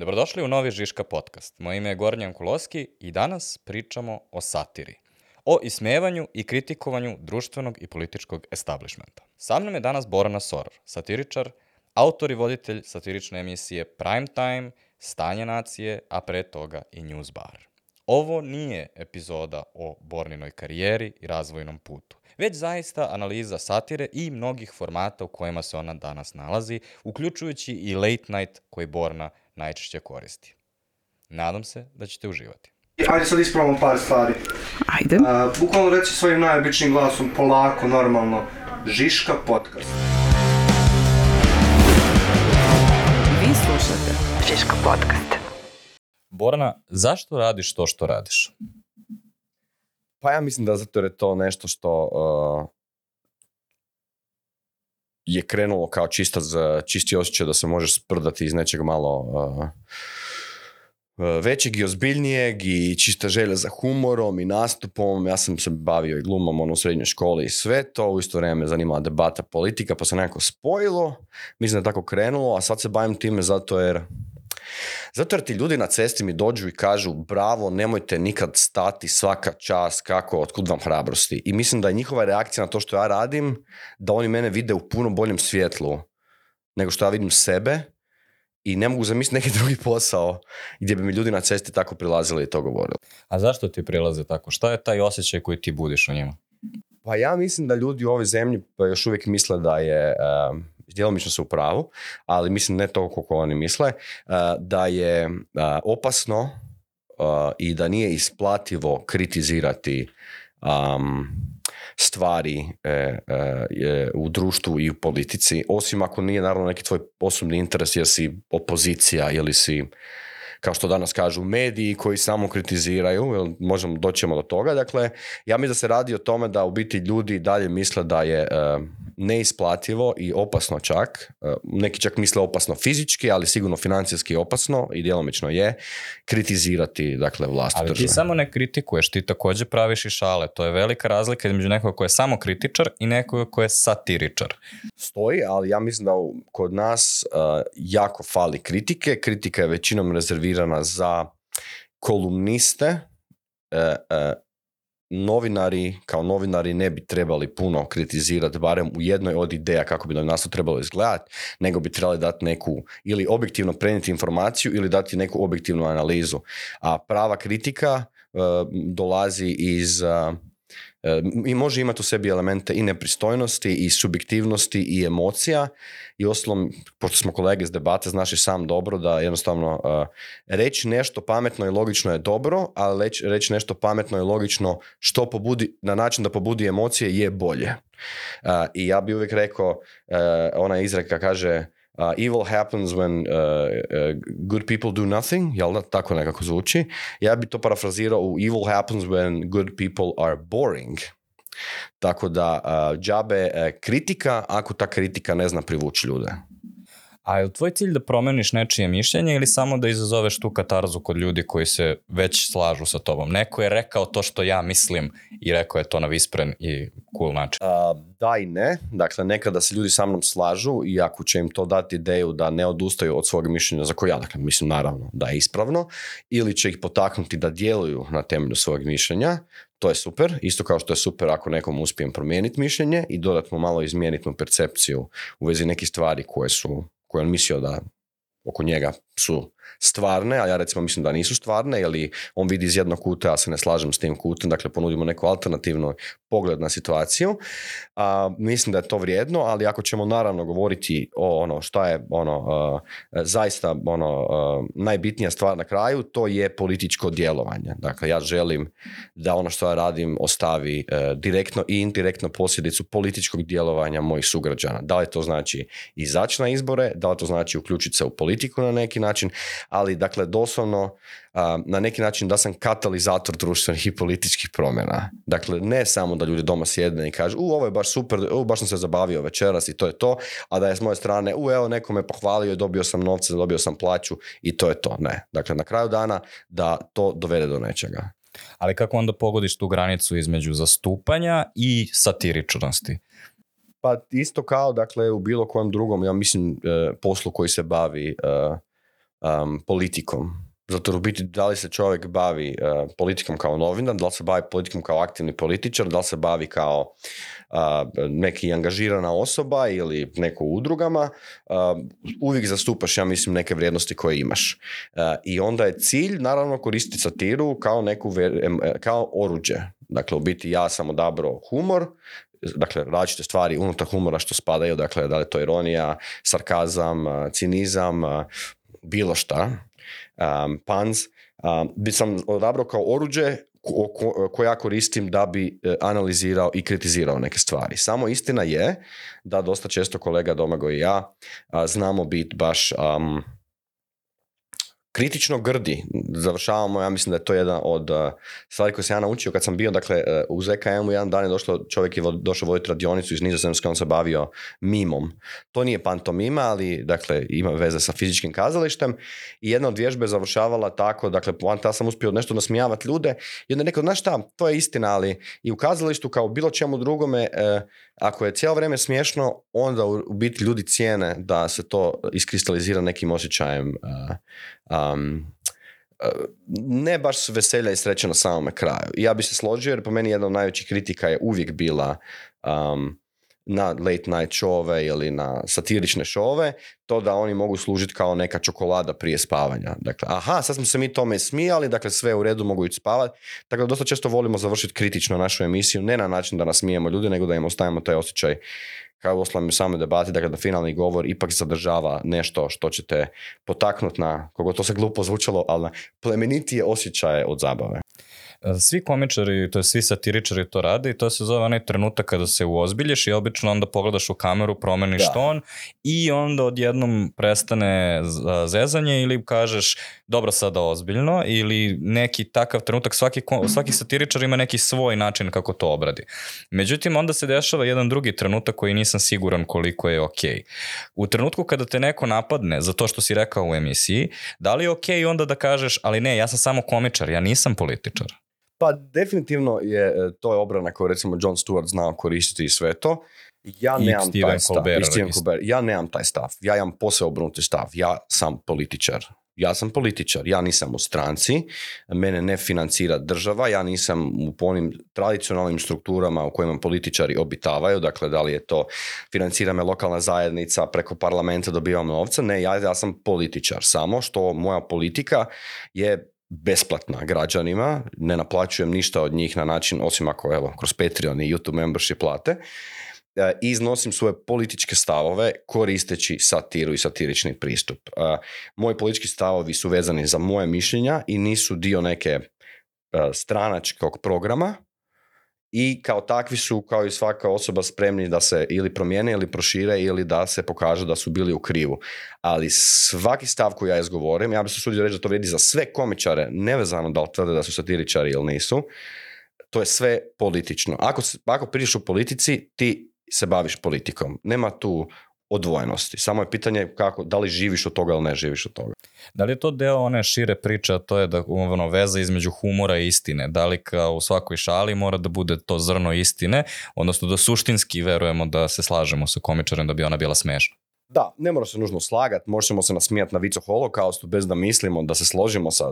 Dobrodošli u novi Žiška podcast. Moje ime je Gornjan Kuloski i danas pričamo o satiri. O ismevanju i kritikovanju društvenog i političkog establishmenta. Sa mnom je danas Borana Soror, satiričar, autor i voditelj satirične emisije Prime Time, Stanje nacije, a pre toga i News Bar. Ovo nije epizoda o Borninoj karijeri i razvojnom putu, već zaista analiza satire i mnogih formata u kojima se ona danas nalazi, uključujući i late night koji Borna najčešće koristi. Nadam se da ćete uživati. Ajde sad ispravamo par stvari. Ajde. Uh, bukvalno reći svojim najobičnim glasom, polako, normalno. Žiška podcast. Vi slušate Žiška podcast. Borana, zašto radiš to što radiš? Pa ja mislim da zato jer je to nešto što uh, je krenulo kao čista, čisti osjećaj da se može sprdati iz nečeg malo uh, uh, većeg i ozbiljnijeg i čista želja za humorom i nastupom. Ja sam se bavio i glumom ono, u srednjoj školi i sve to. U isto vrijeme me zanimala debata politika pa se nekako spojilo. Mislim da je tako krenulo, a sad se bavim time zato jer zato jer ti ljudi na cesti mi dođu i kažu bravo, nemojte nikad stati svaka čas, kako, otkud vam hrabrosti. I mislim da je njihova reakcija na to što ja radim, da oni mene vide u puno boljem svjetlu nego što ja vidim sebe i ne mogu zamisliti neki drugi posao gdje bi mi ljudi na cesti tako prilazili i to govorili. A zašto ti prilaze tako? Šta je taj osjećaj koji ti budiš u njima? Pa ja mislim da ljudi u ovoj zemlji pa još uvijek misle da je djelomično su u pravu, ali mislim ne toliko koliko oni misle, eh, da je eh, opasno eh, i da nije isplativo kritizirati stvari u društvu i u politici, osim ako nije naravno neki tvoj osobni interes jer si opozicija ili si kao što danas kažu, mediji koji samo kritiziraju, možemo, doćemo do toga. Dakle, ja mislim da se radi o tome da u biti ljudi dalje misle da je e, neisplativo i opasno čak, e, neki čak misle opasno fizički, ali sigurno financijski opasno i djelomično je, kritizirati dakle, vlast ali ti samo ne kritikuješ, ti također praviš i šale. To je velika razlika između nekoga tko je samo kritičar i nekoga tko je satiričar. Stoji, ali ja mislim da kod nas e, jako fali kritike. Kritika je većinom rezervirana za kolumniste, e, e, novinari kao novinari ne bi trebali puno kritizirati barem u jednoj od ideja kako bi to trebalo izgledati, nego bi trebali dati neku ili objektivno prenijeti informaciju ili dati neku objektivnu analizu. A prava kritika e, dolazi iz E, I može imati u sebi elemente i nepristojnosti, i subjektivnosti, i emocija. I oslom, pošto smo kolege iz debate, znaš sam dobro da jednostavno e, reći nešto pametno i logično je dobro, ali reći nešto pametno i logično što pobudi, na način da pobudi emocije je bolje. E, I ja bi uvijek rekao, ona izreka kaže uh, evil happens when uh, uh, good people do nothing, jel da, tako nekako zvuči. Ja bi to parafrazirao u evil happens when good people are boring. Tako da, uh, džabe kritika ako ta kritika ne zna privući ljude. A je li tvoj cilj da promeniš nečije mišljenje ili samo da izazoveš tu katarzu kod ljudi koji se već slažu sa tobom? Neko je rekao to što ja mislim i rekao je to na vispren i cool način. da i ne. Dakle, nekada se ljudi sa mnom slažu i ako će im to dati ideju da ne odustaju od svog mišljenja za koje dakle, mislim naravno da je ispravno ili će ih potaknuti da djeluju na temelju svog mišljenja, to je super, isto kao što je super ako nekom uspijem promijeniti mišljenje i dodatno malo izmijeniti mu percepciju u vezi nekih stvari koje su koje on mislio da oko njega su stvarne, a ja recimo mislim da nisu stvarne, ili on vidi iz jednog kuta, ja se ne slažem s tim kutom, dakle ponudimo neku alternativno pogled na situaciju. A, mislim da je to vrijedno, ali ako ćemo naravno govoriti o ono šta je ono zaista ono najbitnija stvar na kraju, to je političko djelovanje. Dakle, ja želim da ono što ja radim ostavi e, direktno i indirektno posljedicu političkog djelovanja mojih sugrađana. Da li to znači izaći na izbore, da li to znači uključiti se u politiku na neki način, ali dakle doslovno na neki način da sam katalizator društvenih i političkih promjena. Dakle, ne samo da ljudi doma sjedne i kažu, u ovo je baš super, u baš sam se zabavio večeras i to je to, a da je s moje strane, u evo neko me pohvalio, dobio sam novce, dobio sam plaću i to je to. Ne. Dakle, na kraju dana da to dovede do nečega. Ali kako onda pogodiš tu granicu između zastupanja i satiričnosti? Pa isto kao dakle u bilo kojem drugom, ja mislim, e, poslu koji se bavi e, um, politikom. Zato u biti da li se čovjek bavi uh, politikom kao novinar, da li se bavi politikom kao aktivni političar, da li se bavi kao uh, neki angažirana osoba ili neko u udrugama, uh, uvijek zastupaš, ja mislim, neke vrijednosti koje imaš. I onda je cilj, naravno, koristiti satiru kao, neku kao oruđe. Dakle, u biti ja sam odabrao humor, dakle različite stvari unutar humora što spadaju, dakle da li je to ironija, sarkazam, cinizam, bilo šta, um, pans, um, bi sam odabrao kao oruđe koje ja koristim da bi eh, analizirao i kritizirao neke stvari. Samo istina je da dosta često kolega Domago i ja znamo biti baš um, kritično grdi. Završavamo, ja mislim da je to jedna od eh, stvari koje sam ja naučio kad sam bio, dakle, eh, u ZKM-u jedan dan je došlo, čovjek je došao voditi radionicu iz Nizozemske, on se bavio mimom. To nije pantomima, ali, dakle, ima veze sa fizičkim kazalištem i jedna od vježbe je završavala tako, dakle, poanta, ja sam uspio nešto nasmijavati ljude i onda je rekao, znaš šta, to je istina, ali i u kazalištu kao bilo čemu drugome, eh, ako je cijelo vrijeme smiješno, onda u biti ljudi cijene da se to iskristalizira nekim osjećajem uh, um, uh, ne baš veselja i sreće na samome kraju. ja bi se složio jer po meni jedna od najvećih kritika je uvijek bila um, na late night šove ili na satirične šove, to da oni mogu služiti kao neka čokolada prije spavanja. Dakle, aha, sad smo se mi tome smijali, dakle sve u redu mogu ići spavati. Dakle, dosta često volimo završiti kritično našu emisiju, ne na način da nas smijemo ljudi, nego da im ostavimo taj osjećaj kao u osnovnom samoj debati, dakle da finalni govor ipak zadržava nešto što ćete potaknuti na, kogo to se glupo zvučalo, ali plemenitije osjećaje od zabave. E, svi komičari, to je svi satiričari to rade i to se zove onaj trenutak kada se uozbilješ i obično onda pogledaš u kameru, promeniš da. ton i onda odjednom prestane e, zezanje ili kažeš dobro sada ozbiljno ili neki takav trenutak, svaki, mhm. svaki satiričar ima neki svoj način kako to obradi. Međutim, onda se dešava jedan drugi trenutak koji nisam siguran koliko je OK. U trenutku kada te neko napadne za to što si rekao u emisiji, da li je okej okay onda da kažeš, ali ne, ja sam samo komičar, ja nisam političar. Pa definitivno je, e, to je obrana koju recimo John Stewart znao koristiti i sve to. Ja I nemam taj stav. Colbert, Ja nemam taj stav. Ja imam posve obrnuti stav. Ja sam političar. Ja sam političar, ja nisam u stranci, mene ne financira država, ja nisam u onim tradicionalnim strukturama u kojima političari obitavaju, dakle da li je to financira me lokalna zajednica, preko parlamenta dobivam novca, ne, ja, ja sam političar samo, što moja politika je besplatna građanima, ne naplaćujem ništa od njih na način, osim ako evo, kroz Patreon i YouTube membership plate, e, iznosim svoje političke stavove koristeći satiru i satirični pristup. E, moji politički stavovi su vezani za moje mišljenja i nisu dio neke e, stranačkog programa, i kao takvi su kao i svaka osoba spremni da se ili promijene ili prošire ili da se pokaže da su bili u krivu. Ali svaki stav koji ja izgovorim, ja bih se usudio reći da to vrijedi za sve komičare, nevezano da li tvrde da su satiričari ili nisu, to je sve politično. Ako, ako u politici, ti se baviš politikom. Nema tu odvojenosti. Samo je pitanje kako, da li živiš od toga ili ne živiš od toga. Da li je to deo one šire priče, a to je da ono, veza između humora i istine? Da li kao u svakoj šali mora da bude to zrno istine, odnosno da suštinski verujemo da se slažemo sa komičarem da bi ona bila smešna? Da, ne mora se nužno slagat, možemo se nasmijati na vico holokaustu bez da mislimo da se složimo sa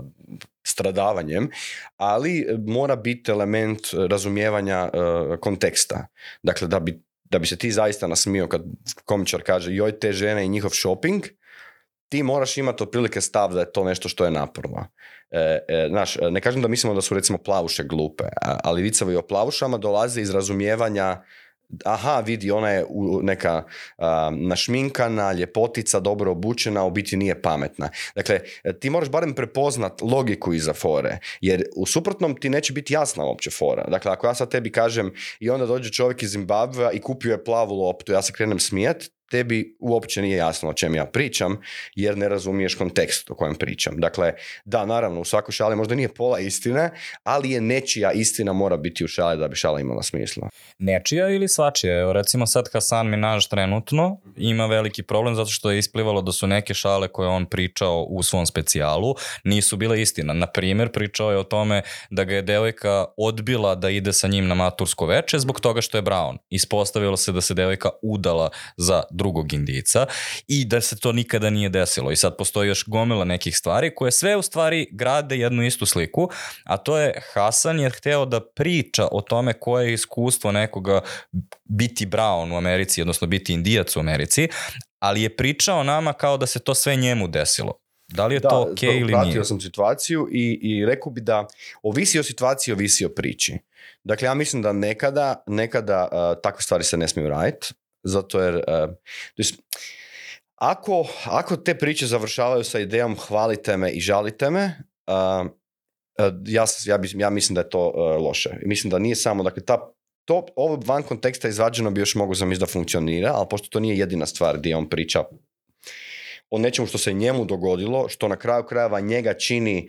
stradavanjem, ali mora biti element razumijevanja eh, konteksta. Dakle, da bi da bi se ti zaista nasmio kad komičar kaže joj te žene i njihov shopping, ti moraš imati otprilike stav da je to nešto što je naporno. E, e ne kažem da mislimo da su recimo plavuše glupe, ali i o plavušama dolaze iz razumijevanja aha, vidi, ona je neka našminkana, ljepotica, dobro obučena, u biti nije pametna. Dakle, ti moraš barem prepoznat logiku iza fore, jer u suprotnom ti neće biti jasna uopće fora. Dakle, ako ja sad tebi kažem i onda dođe čovjek iz Zimbabvea i kupio je plavu loptu, ja se krenem smijat, tebi uopće nije jasno o čem ja pričam, jer ne razumiješ kontekst o kojem pričam. Dakle, da, naravno, u svakoj šali možda nije pola istine, ali je nečija istina mora biti u šali da bi šala imala smisla. Nečija ili svačija? Evo, recimo sad Hasan naš trenutno ima veliki problem zato što je isplivalo da su neke šale koje on pričao u svom specijalu nisu bile istina. Na primjer, pričao je o tome da ga je devojka odbila da ide sa njim na matursko veče zbog toga što je Brown. Ispostavilo se da se devojka udala za drugog indijca i da se to nikada nije desilo. I sad postoji još gomila nekih stvari koje sve u stvari grade jednu istu sliku, a to je Hasan je hteo da priča o tome koje je iskustvo nekoga biti brown u Americi, odnosno biti indijac u Americi, ali je pričao nama kao da se to sve njemu desilo. Da li je da, to ok ili nije? Pratio sam situaciju i, i rekao bi da ovisi o situaciji, ovisi o priči. Dakle, ja mislim da nekada, nekada takve stvari se ne smiju raditi. Zato jer, eh, ako, ako te priče završavaju sa idejom hvalite me i žalite me, eh, eh, ja, ja, ja, mislim da je to loše. Mislim da nije samo, dakle, ta, to, ovo van konteksta izvađeno bi još mogu zamisliti da funkcionira, ali pošto to nije jedina stvar gdje on priča o nečemu što se njemu dogodilo, što na kraju krajeva njega čini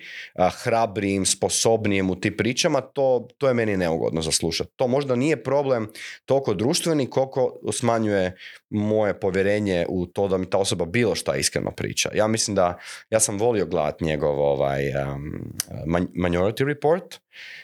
hrabrijim, sposobnijem u tim pričama, to, to je meni neugodno za To možda nije problem toliko društveni koliko smanjuje moje povjerenje u to da mi ta osoba bilo šta iskreno priča. Ja mislim da, ja sam volio gledati njegov ovaj, Minority Report,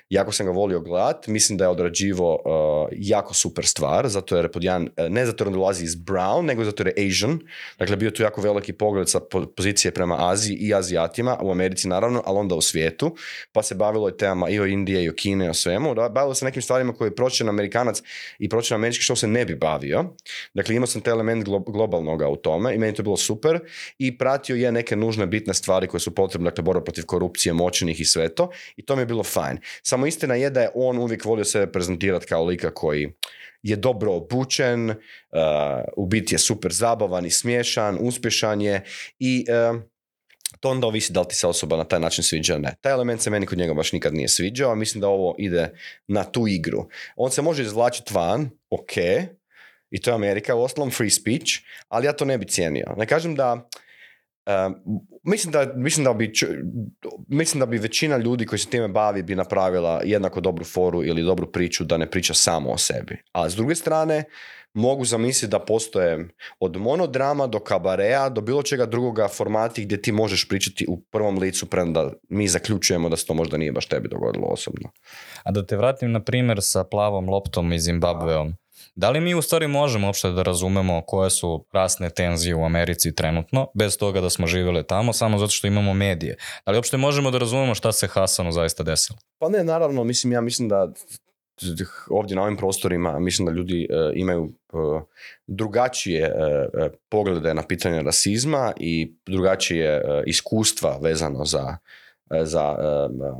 Jako sam ga volio gledat, mislim da je odrađivo uh, jako super stvar, zato jer pod jedan, uh, ne zato jer on dolazi iz Brown, nego zato jer je Asian, dakle bio tu jako veliki pogled sa pozicije prema Aziji i Azijatima, u Americi naravno, ali onda u svijetu, pa se bavilo je temama i o Indije i o Kine i o svemu, bavilo se nekim stvarima koje je pročen Amerikanac i pročen američki što se ne bi bavio, dakle imao sam taj element glo- globalnoga u tome i meni to bilo super i pratio je neke nužne bitne stvari koje su potrebne, dakle borba protiv korupcije, moćnih i sve to i to mi je bilo fajn. Samo istina je da je on uvijek volio sebe prezentirati kao lika koji je dobro obučen, uh, u biti je super zabavan i smješan, uspješan je i uh, to onda ovisi da li ti se osoba na taj način sviđa ne. Taj element se meni kod njega baš nikad nije sviđao, a mislim da ovo ide na tu igru. On se može izvlačiti van, ok, i to je Amerika, u osnovom free speech, ali ja to ne bi cijenio. Ne kažem da uh, Mislim da, mislim da, bi, mislim da bi većina ljudi koji se time bavi bi napravila jednako dobru foru ili dobru priču da ne priča samo o sebi. A s druge strane, mogu zamisliti da postoje od monodrama do kabareja do bilo čega drugoga formati gdje ti možeš pričati u prvom licu premda mi zaključujemo da se to možda nije baš tebi dogodilo osobno. A da te vratim na primjer sa plavom loptom i Zimbabveom. Da li mi u stvari možemo uopšte da razumemo koje su rasne tenzije u Americi trenutno, bez toga da smo živjeli tamo, samo zato što imamo medije? Da li uopšte možemo da razumemo šta se Hasanu zaista desilo? Pa ne, naravno, mislim, ja mislim da ovdje na ovim prostorima mislim da ljudi e, imaju e, drugačije e, poglede na pitanje rasizma i drugačije iskustva vezano za za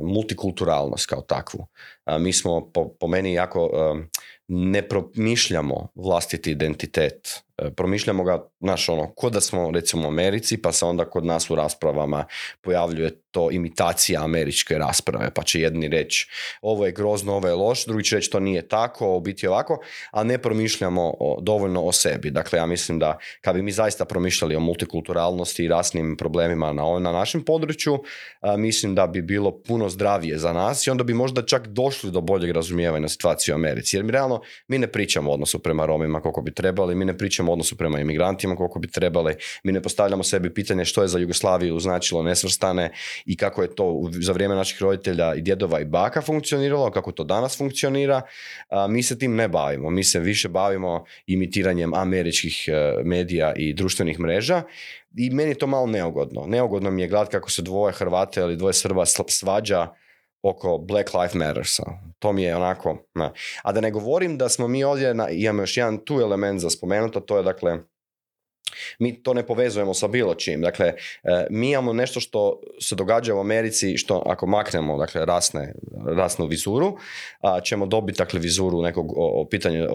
multikulturalnost kao takvu. Mi smo po, po meni jako ne promišljamo vlastiti identitet E, promišljamo ga, znaš ono, ko da smo recimo u Americi, pa se onda kod nas u raspravama pojavljuje to imitacija američke rasprave, pa će jedni reći ovo je grozno, ovo je loš, drugi će reći to nije tako, biti ovako, a ne promišljamo dovoljno o sebi. Dakle, ja mislim da kad bi mi zaista promišljali o multikulturalnosti i rasnim problemima na, na našem području, mislim da bi bilo puno zdravije za nas i onda bi možda čak došli do boljeg razumijevanja situacije u Americi. Jer mi realno, mi ne pričamo odnosu prema Romima koliko bi trebali, mi ne pričamo odnosu prema imigrantima koliko bi trebali. Mi ne postavljamo sebi pitanje što je za Jugoslaviju značilo nesvrstane i kako je to za vrijeme naših roditelja i djedova i baka funkcioniralo, kako to danas funkcionira. mi se tim ne bavimo. Mi se više bavimo imitiranjem američkih e, medija i društvenih mreža i meni je to malo neugodno. Neugodno mi je gledati kako se dvoje Hrvate ili dvoje Srba svađa oko Black Lives Matter, To mi je onako... Na. A da ne govorim da smo mi ovdje, na, imamo još jedan tu element za spomenuto, to je dakle mi to ne povezujemo sa bilo čim. Dakle, e, mi imamo nešto što se događa u Americi, što ako maknemo dakle, rasne, rasnu vizuru, ćemo dobiti dakle, vizuru nekog o, o pitanje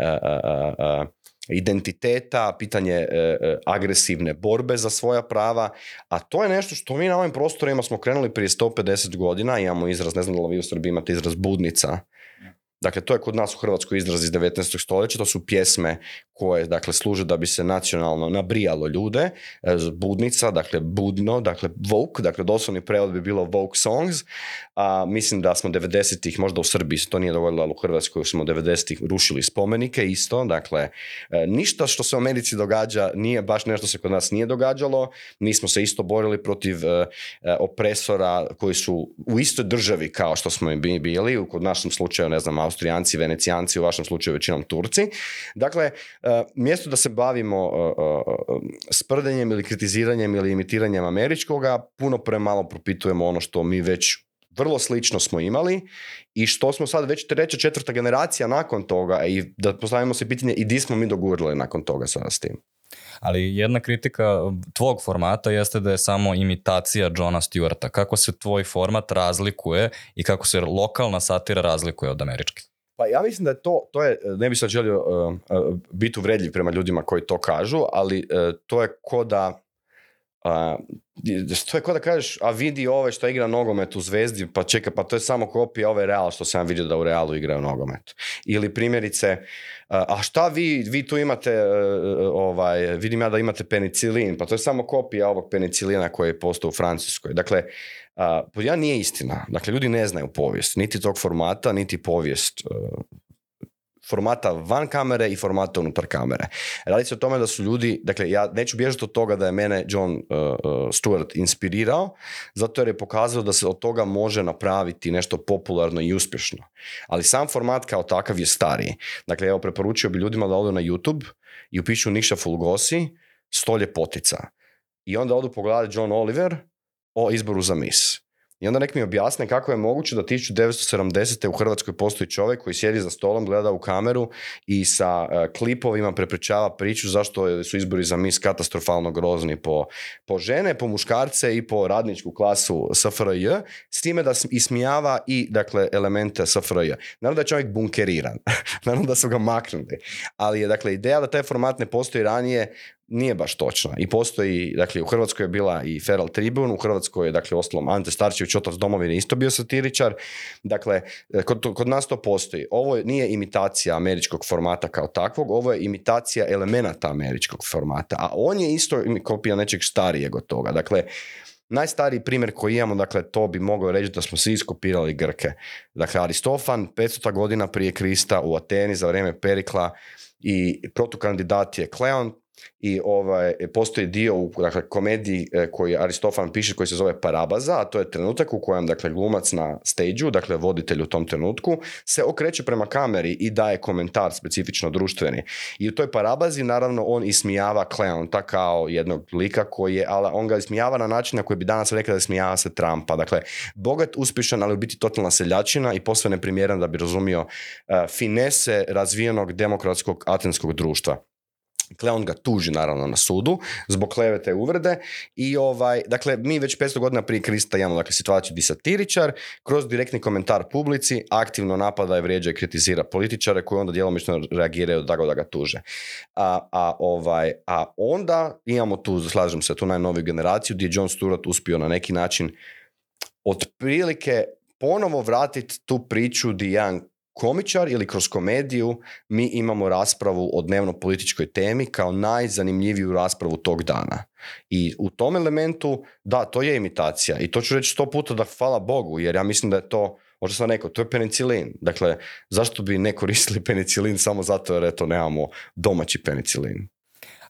a, e, e, identiteta, pitanje e, e, agresivne borbe za svoja prava, a to je nešto što mi na ovim prostorima smo krenuli prije 150 godina, imamo izraz, ne znam da li vi u Srbiji imate izraz budnica, Dakle, to je kod nas u Hrvatskoj izraz iz 19. stoljeća, to su pjesme koje dakle, služe da bi se nacionalno nabrijalo ljude, e, budnica, dakle budno, dakle vok dakle doslovni prevod bi bilo vok songs, a, mislim da smo 90-ih, možda u Srbiji se to nije dovoljilo, ali u Hrvatskoj smo 90-ih rušili spomenike isto, dakle e, ništa što se u Americi događa nije baš nešto se kod nas nije događalo, mi smo se isto borili protiv e, opresora koji su u istoj državi kao što smo i bili, u kod našem slučaju, ne znam, Austrijanci, Venecijanci, u vašem slučaju većinom Turci. Dakle, e, mjesto da se bavimo e, e, sprdenjem ili kritiziranjem ili imitiranjem američkoga, puno premalo propitujemo ono što mi već vrlo slično smo imali i što smo sad već treća, četvrta generacija nakon toga i da postavimo se pitanje i di smo mi dogurili nakon toga sada s tim ali jedna kritika tvog formata jeste da je samo imitacija Johna Stewarta. Kako se tvoj format razlikuje i kako se lokalna satira razlikuje od američke? Pa ja mislim da je to, to je, ne bih sad želio eh, eh, biti uvredljiv prema ljudima koji to kažu, ali eh, to je ko da a, to je kao da kažeš, a vidi ove što igra nogomet u zvezdi, pa čeka, pa to je samo kopija ove Real što sam vidio da u Realu igraju nogomet. Ili primjerice, a šta vi, vi tu imate, e, e, ovaj, vidim ja da imate penicilin, pa to je samo kopija ovog penicilina koji je postao u Francuskoj. Dakle, pa ja nije istina. Dakle, ljudi ne znaju povijest, niti tog formata, niti povijest e, formata van kamere i formata unutar kamere. Radi se o tome da su ljudi, dakle ja neću bježati od toga da je mene John uh, uh, Stewart inspirirao, zato jer je pokazao da se od toga može napraviti nešto popularno i uspješno. Ali sam format kao takav je stariji. Dakle, evo preporučio bi ljudima da odu na YouTube i upišu Nikša Fulgosi, stolje potica. I onda odu pogledati John Oliver o izboru za mis i onda nek mi objasne kako je moguće da 1970. u Hrvatskoj postoji čovjek koji sjedi za stolom, gleda u kameru i sa e, klipovima prepričava priču zašto su izbori za mis katastrofalno grozni po, po žene, po muškarce i po radničku klasu SFRJ, s time da ismijava i dakle, elemente SFRJ. Naravno da je čovjek bunkeriran, naravno da su ga maknuli, ali je dakle ideja da taj format ne postoji ranije nije baš točno. I postoji, dakle, u Hrvatskoj je bila i Feral Tribune, u Hrvatskoj je, dakle, oslom Ante Starčević, otac domovine, isto bio satiričar. Dakle, e, kod, kod nas to postoji. Ovo nije imitacija američkog formata kao takvog, ovo je imitacija elemenata američkog formata. A on je isto kopija nečeg starijeg od toga. Dakle, najstariji primjer koji imamo, dakle, to bi mogao reći da smo svi iskopirali Grke. Dakle, Aristofan, 500. godina prije Krista u Ateni za vrijeme Perikla i protukandidat je Kleon, i ovaj, e, postoji dio u dakle, komediji e, koji Aristofan piše koji se zove Parabaza, a to je trenutak u kojem dakle, glumac na steđu, dakle voditelj u tom trenutku, se okreće prema kameri i daje komentar specifično društveni. I u toj Parabazi naravno on ismijava Kleonta kao jednog lika koji je, ali on ga ismijava na način na koji bi danas rekli da ismijava se Trumpa. Dakle, bogat, uspješan, ali u biti totalna seljačina i posve neprimjeran da bi razumio uh, finese razvijenog demokratskog atenskog društva. Kleon ga tuži naravno na sudu zbog klevete uvrede i ovaj, dakle mi već 500 godina prije Krista imamo dakle, situaciju di satiričar kroz direktni komentar publici aktivno napada i vrijeđa i kritizira političare koji onda djelomično reagiraju tako da ga tuže. A, a, ovaj, a onda imamo tu, slažem se, tu najnoviju generaciju gdje je John Stewart uspio na neki način otprilike ponovo vratiti tu priču di jedan komičar ili kroz komediju mi imamo raspravu o dnevno političkoj temi kao najzanimljiviju raspravu tog dana. I u tom elementu, da, to je imitacija i to ću reći sto puta da hvala Bogu jer ja mislim da je to možda sam rekao, to je penicilin. Dakle, zašto bi ne koristili penicilin samo zato jer eto nemamo domaći penicilin?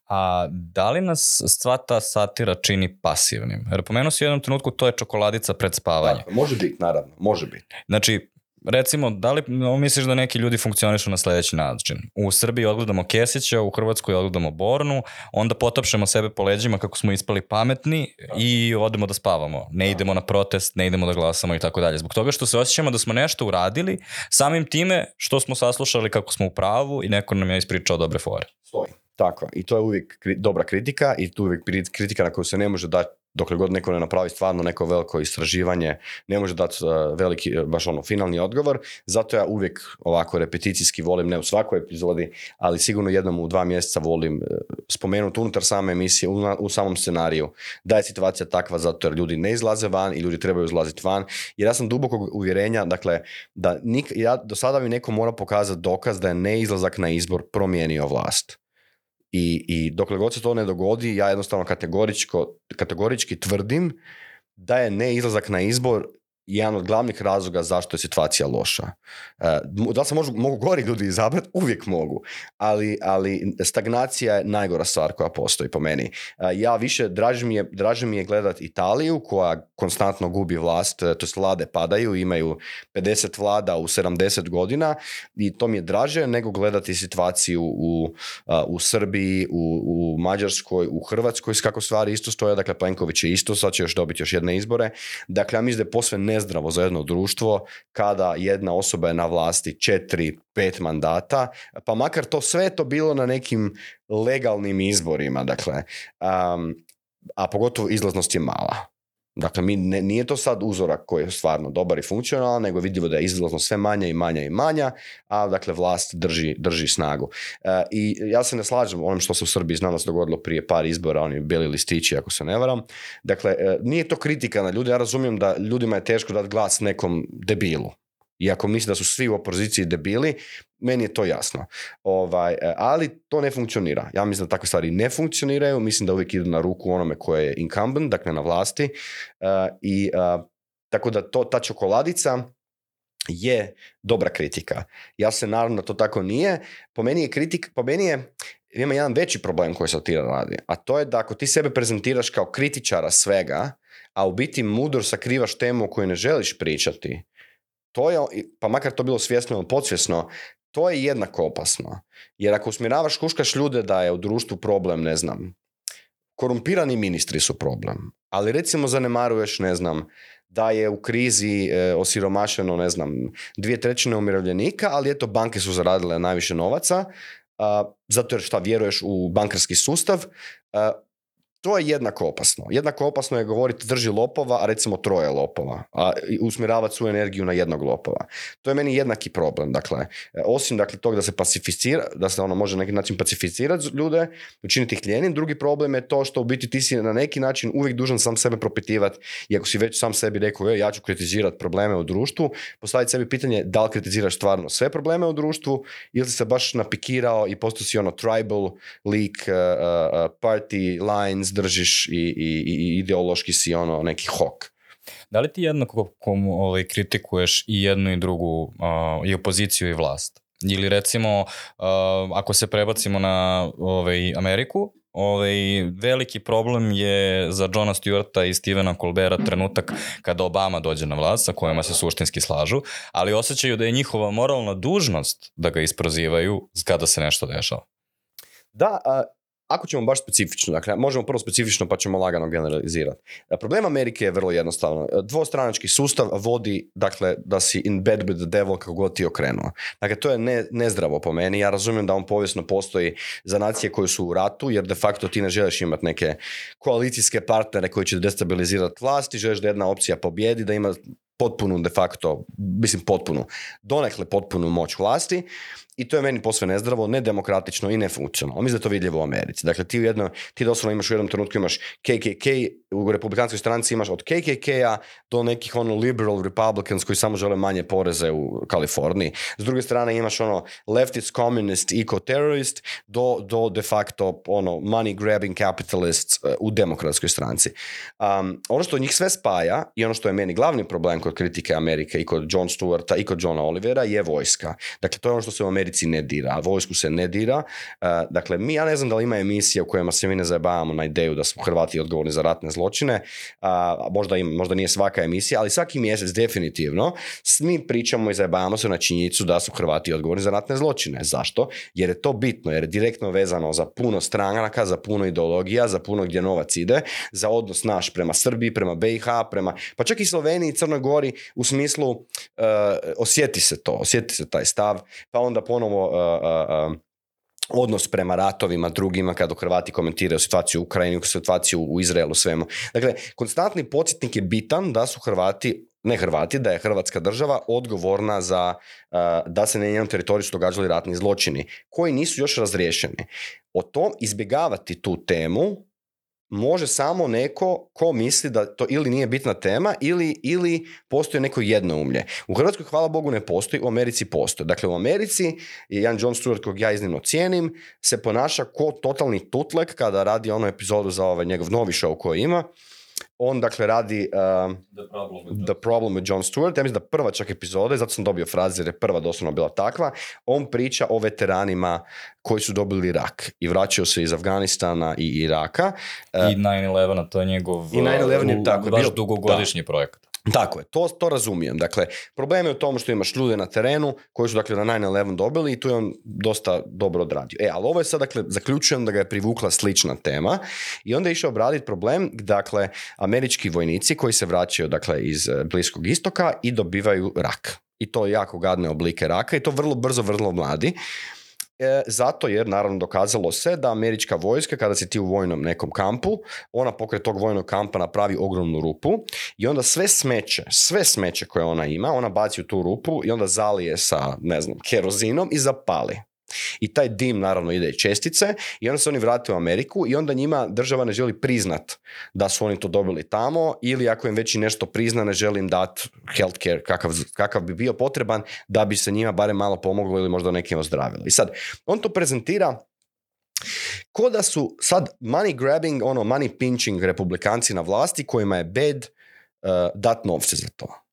A da li nas sva ta satira čini pasivnim? Jer pomenuo si u jednom trenutku to je čokoladica pred spavanje. može biti, naravno, može biti. Znači, recimo, da li misliš da neki ljudi funkcionišu na sledeći način? U Srbiji odgledamo Kesića, u Hrvatskoj odgledamo Bornu, onda potopšemo sebe po leđima kako smo ispali pametni i odemo da spavamo. Ne idemo na protest, ne idemo da glasamo i tako dalje. Zbog toga što se osjećamo da smo nešto uradili, samim time što smo saslušali kako smo u pravu i neko nam je ispričao dobre fore. Stoji. Tako, i to je uvijek dobra kritika i tu uvijek kritika na koju se ne može dati dokle god neko ne napravi stvarno neko veliko istraživanje, ne može dati e, veliki, e, baš ono, finalni odgovor. Zato ja uvijek ovako repeticijski volim, ne u svakoj epizodi, ali sigurno jednom u dva mjeseca volim e, spomenuti unutar same emisije, u, samom scenariju, da je situacija takva zato jer ljudi ne izlaze van i ljudi trebaju izlaziti van. Jer ja sam dubokog uvjerenja, dakle, da nik, ja, do sada mi neko mora pokazati dokaz da je neizlazak na izbor promijenio vlast. I, i dokle god se to ne dogodi, ja jednostavno kategoričko, kategorički tvrdim da je ne neizlazak na izbor jedan od glavnih razloga zašto je situacija loša. E, da li se možu, mogu gori ljudi izabrati? Uvijek mogu. Ali, ali stagnacija je najgora stvar koja postoji po meni. E, ja više, dražim mi je, draže mi je gledat Italiju koja konstantno gubi vlast, e, to vlade padaju, imaju 50 vlada u 70 godina i to mi je draže nego gledati situaciju u, u Srbiji, u, u Mađarskoj, u Hrvatskoj, kako stvari isto stoje. Dakle, Plenković je isto, sad će još dobiti još jedne izbore. Dakle, ja mislim da je posve ne zdravo za jedno društvo kada jedna osoba je na vlasti četiri, pet mandata, pa makar to sve to bilo na nekim legalnim izborima, dakle, a pogotovo izlaznost je mala. Dakle, mi ne, nije to sad uzorak koji je stvarno dobar i funkcionalan, nego vidljivo da je izlazno sve manja i manja i manja, a dakle vlast drži, drži snagu. E, I ja se ne slažem onim što se u Srbiji se dogodilo prije par izbora, oni bili listići, ako se ne varam. Dakle, e, nije to kritika na ljude, ja razumijem da ljudima je teško dati glas nekom debilu, i ako misli da su svi u opoziciji debili, meni je to jasno. Ovaj, e, ali to ne funkcionira. Ja mislim da takve stvari ne funkcioniraju, mislim da uvijek idu na ruku onome koje je incumbent, dakle na vlasti. E, I e, tako da to, ta čokoladica je dobra kritika. Ja se naravno da to tako nije. Po meni je kritik, po meni je ima jedan veći problem koji tira radi, a to je da ako ti sebe prezentiraš kao kritičara svega, a u biti mudro sakrivaš temu o kojoj ne želiš pričati, to je, pa makar to bilo svjesno ili podsvjesno, to je jednako opasno. Jer ako usmjeravaš, kuškaš ljude da je u društvu problem, ne znam, korumpirani ministri su problem, ali recimo zanemaruješ, ne znam, da je u krizi e, osiromašeno, ne znam, dvije trećine umirovljenika, ali eto, banke su zaradile najviše novaca, zato jer šta vjeruješ u bankarski sustav, to je jednako opasno. Jednako opasno je govoriti drži lopova, a recimo troje lopova, a usmjeravati svoju energiju na jednog lopova. To je meni jednaki problem. Dakle, osim dakle, tog da se pacificira, da se ono može na neki način pacificirati ljude, učiniti ih ljenim, drugi problem je to što u biti ti si na neki način uvijek dužan sam sebe propitivati, i ako si već sam sebi rekao, ja ću kritizirati probleme u društvu, postaviti sebi pitanje da li kritiziraš stvarno sve probleme u društvu ili si se baš napikirao i postao si ono tribal, leak, eh, eh, eh, party, lines, držiš i, i, i ideološki si ono neki hok. Da li ti jednako komu ovaj, kritikuješ i jednu i drugu, i opoziciju i vlast? Ili recimo, ako se prebacimo na ovaj, Ameriku, ovaj, veliki problem je za Johna Stewarta i Stevena Colbera trenutak kada Obama dođe na vlast, sa kojima se suštinski slažu, ali osjećaju da je njihova moralna dužnost da ga isprozivaju kada se nešto dešava. Da, ako ćemo baš specifično, dakle, možemo prvo specifično pa ćemo lagano generalizirati. E, problem Amerike je vrlo jednostavno. E, dvostranački sustav vodi, dakle, da si in bed with the devil kako god ti okrenuo. Dakle, to je ne, nezdravo po meni. Ja razumijem da on povijesno postoji za nacije koje su u ratu, jer de facto ti ne želiš imati neke koalicijske partnere koji će destabilizirati vlast i želiš da jedna opcija pobjedi, da ima potpunu de facto, mislim potpunu, donekle potpunu moć vlasti i to je meni posve nezdravo, nedemokratično i nefunkcionalno. Mislim da je to vidljivo u Americi. Dakle, ti, jedno, ti doslovno imaš u jednom trenutku imaš KKK, u republikanskoj stranci imaš od KKK-a do nekih ono liberal republicans koji samo žele manje poreze u Kaliforniji. S druge strane imaš ono leftist, communist, eco-terrorist do, do de facto ono money grabbing capitalists uh, u demokratskoj stranci. Um, ono što njih sve spaja i ono što je meni glavni problem kod kritike Amerike, i kod John Stewarta, i kod Johna Olivera je vojska. Dakle, to je ono što se u Americi ne dira, a vojsku se ne dira. E, dakle, mi, ja ne znam da li ima emisija u kojima se mi ne zajebavamo na ideju da smo Hrvati odgovorni za ratne zločine, a, možda, im, možda nije svaka emisija, ali svaki mjesec definitivno mi pričamo i zajebavamo se na činjenicu da su Hrvati odgovorni za ratne zločine. Zašto? Jer je to bitno, jer je direktno vezano za puno stranaka, za puno ideologija, za puno gdje novac ide, za odnos naš prema Srbiji, prema BiH, prema, pa čak i Sloveniji i Crnoj u smislu eh, osjeti se to, osjeti se taj stav, pa onda ponovo eh, eh, odnos prema ratovima drugima kada Hrvati komentiraju situaciju u Ukrajini, situaciju u Izraelu, svemu. Dakle, konstantni podsjetnik je bitan da su Hrvati ne Hrvati, da je Hrvatska država odgovorna za da se na njenom teritoriju su događali ratni zločini koji nisu još razriješeni. O tom izbjegavati tu temu može samo neko ko misli da to ili nije bitna tema ili, ili postoji neko jednoumlje. U Hrvatskoj, hvala Bogu, ne postoji, u Americi postoji. Dakle, u Americi jedan John Stewart, kog ja iznimno cijenim, se ponaša ko totalni tutlek kada radi onu epizodu za ovaj njegov novi show koji ima on, dakle, radi uh, The, problem with, The problem with John Stewart. Ja mislim da prva čak epizoda, zato sam dobio fraze jer je prva doslovno bila takva, on priča o veteranima koji su dobili rak i vraćao se iz Afganistana i Iraka. I 9-11, to je njegov I 9 je, uh, tako, baš bio, dugogodišnji da. projekat. Tako je, to, to razumijem. Dakle, problem je u tom što imaš ljude na terenu koji su dakle na 9-11 dobili i tu je on dosta dobro odradio. E, ali ovo je sad, dakle, zaključujem da ga je privukla slična tema i onda je išao obraditi problem, dakle, američki vojnici koji se vraćaju, dakle, iz e, Bliskog istoka i dobivaju rak. I to jako gadne oblike raka i to vrlo brzo, vrlo mladi. E, zato jer naravno dokazalo se da američka vojska kada si ti u vojnom nekom kampu, ona pokraj tog vojnog kampa napravi ogromnu rupu i onda sve smeće, sve smeće koje ona ima, ona baci u tu rupu i onda zalije sa, ne znam, kerozinom i zapali. I taj dim naravno ide i čestice i onda se oni vrate u Ameriku i onda njima država ne želi priznat da su oni to dobili tamo ili ako im već i nešto prizna ne želim dati dat healthcare kakav, kakav bi bio potreban da bi se njima barem malo pomoglo ili možda nekim ozdravilo. I sad, on to prezentira ko da su sad money grabbing, ono money pinching republikanci na vlasti kojima je bed uh, dat novce za to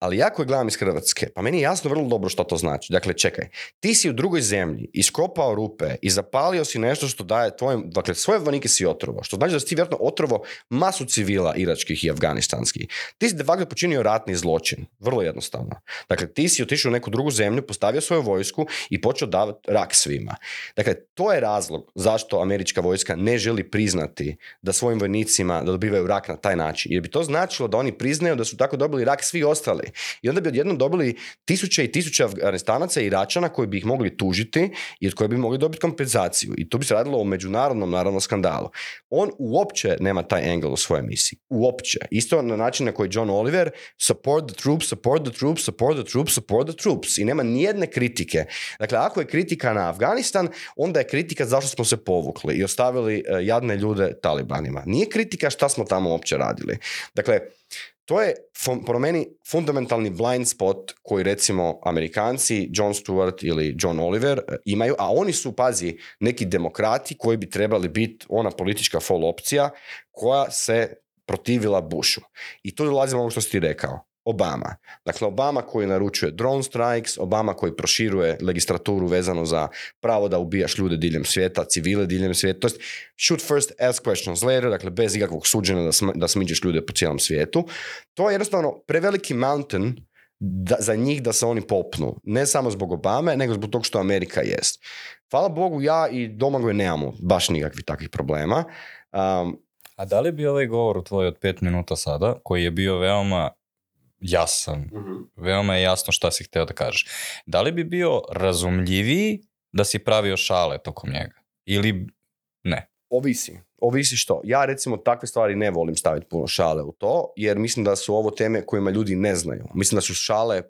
ali ja koji gledam iz Hrvatske, pa meni je jasno vrlo dobro što to znači. Dakle, čekaj, ti si u drugoj zemlji iskopao rupe i zapalio si nešto što daje tvojim, dakle, svoje vanike si otrovo, što znači da si ti vjerojatno otrovo masu civila iračkih i afganistanskih. Ti si de facto počinio ratni zločin, vrlo jednostavno. Dakle, ti si otišao u neku drugu zemlju, postavio svoju vojsku i počeo davati rak svima. Dakle, to je razlog zašto američka vojska ne želi priznati da svojim vojnicima da dobivaju rak na taj način. Jer bi to značilo da oni priznaju da su tako dobili rak svi ostali. I onda bi odjednom dobili tisuće i tisuće Afganistanaca i Iračana koji bi ih mogli tužiti i od koje bi mogli dobiti kompenzaciju. I to bi se radilo o međunarodnom, naravno, skandalu. On uopće nema taj angle u svojoj misiji. Uopće. Isto na način na koji John Oliver support the troops, support the troops, support the troops, support the troops. I nema nijedne kritike. Dakle, ako je kritika na Afganistan, onda je kritika zašto smo se povukli i ostavili e, jadne ljude talibanima. Nije kritika šta smo tamo uopće radili. Dakle, to je, po meni, fundamentalni blind spot koji, recimo, Amerikanci, John Stewart ili John Oliver e, imaju, a oni su, pazi, neki demokrati koji bi trebali biti ona politička fol opcija koja se protivila Bushu. I tu dolazimo ovo što si ti rekao. Obama. Dakle, Obama koji naručuje drone strikes, Obama koji proširuje legislaturu vezano za pravo da ubijaš ljude diljem svijeta, civile diljem svijeta, to shoot first, ask questions later, dakle, bez ikakvog suđena da, da smiđeš ljude po cijelom svijetu. To je jednostavno preveliki mountain da, za njih da se oni popnu. Ne samo zbog Obame, nego zbog tog što Amerika jest. Hvala Bogu, ja i Domagoj nemamo baš nikakvih takvih problema. Um, A da li bi ovaj govor tvoj od pet minuta sada, koji je bio veoma jasan. Mm-hmm. Veoma je jasno šta si hteo da kažeš. Da li bi bio razumljiviji da si pravio šale tokom njega? Ili ne? Ovisi. Ovisi što. Ja recimo takve stvari ne volim staviti puno šale u to, jer mislim da su ovo teme kojima ljudi ne znaju. Mislim da su šale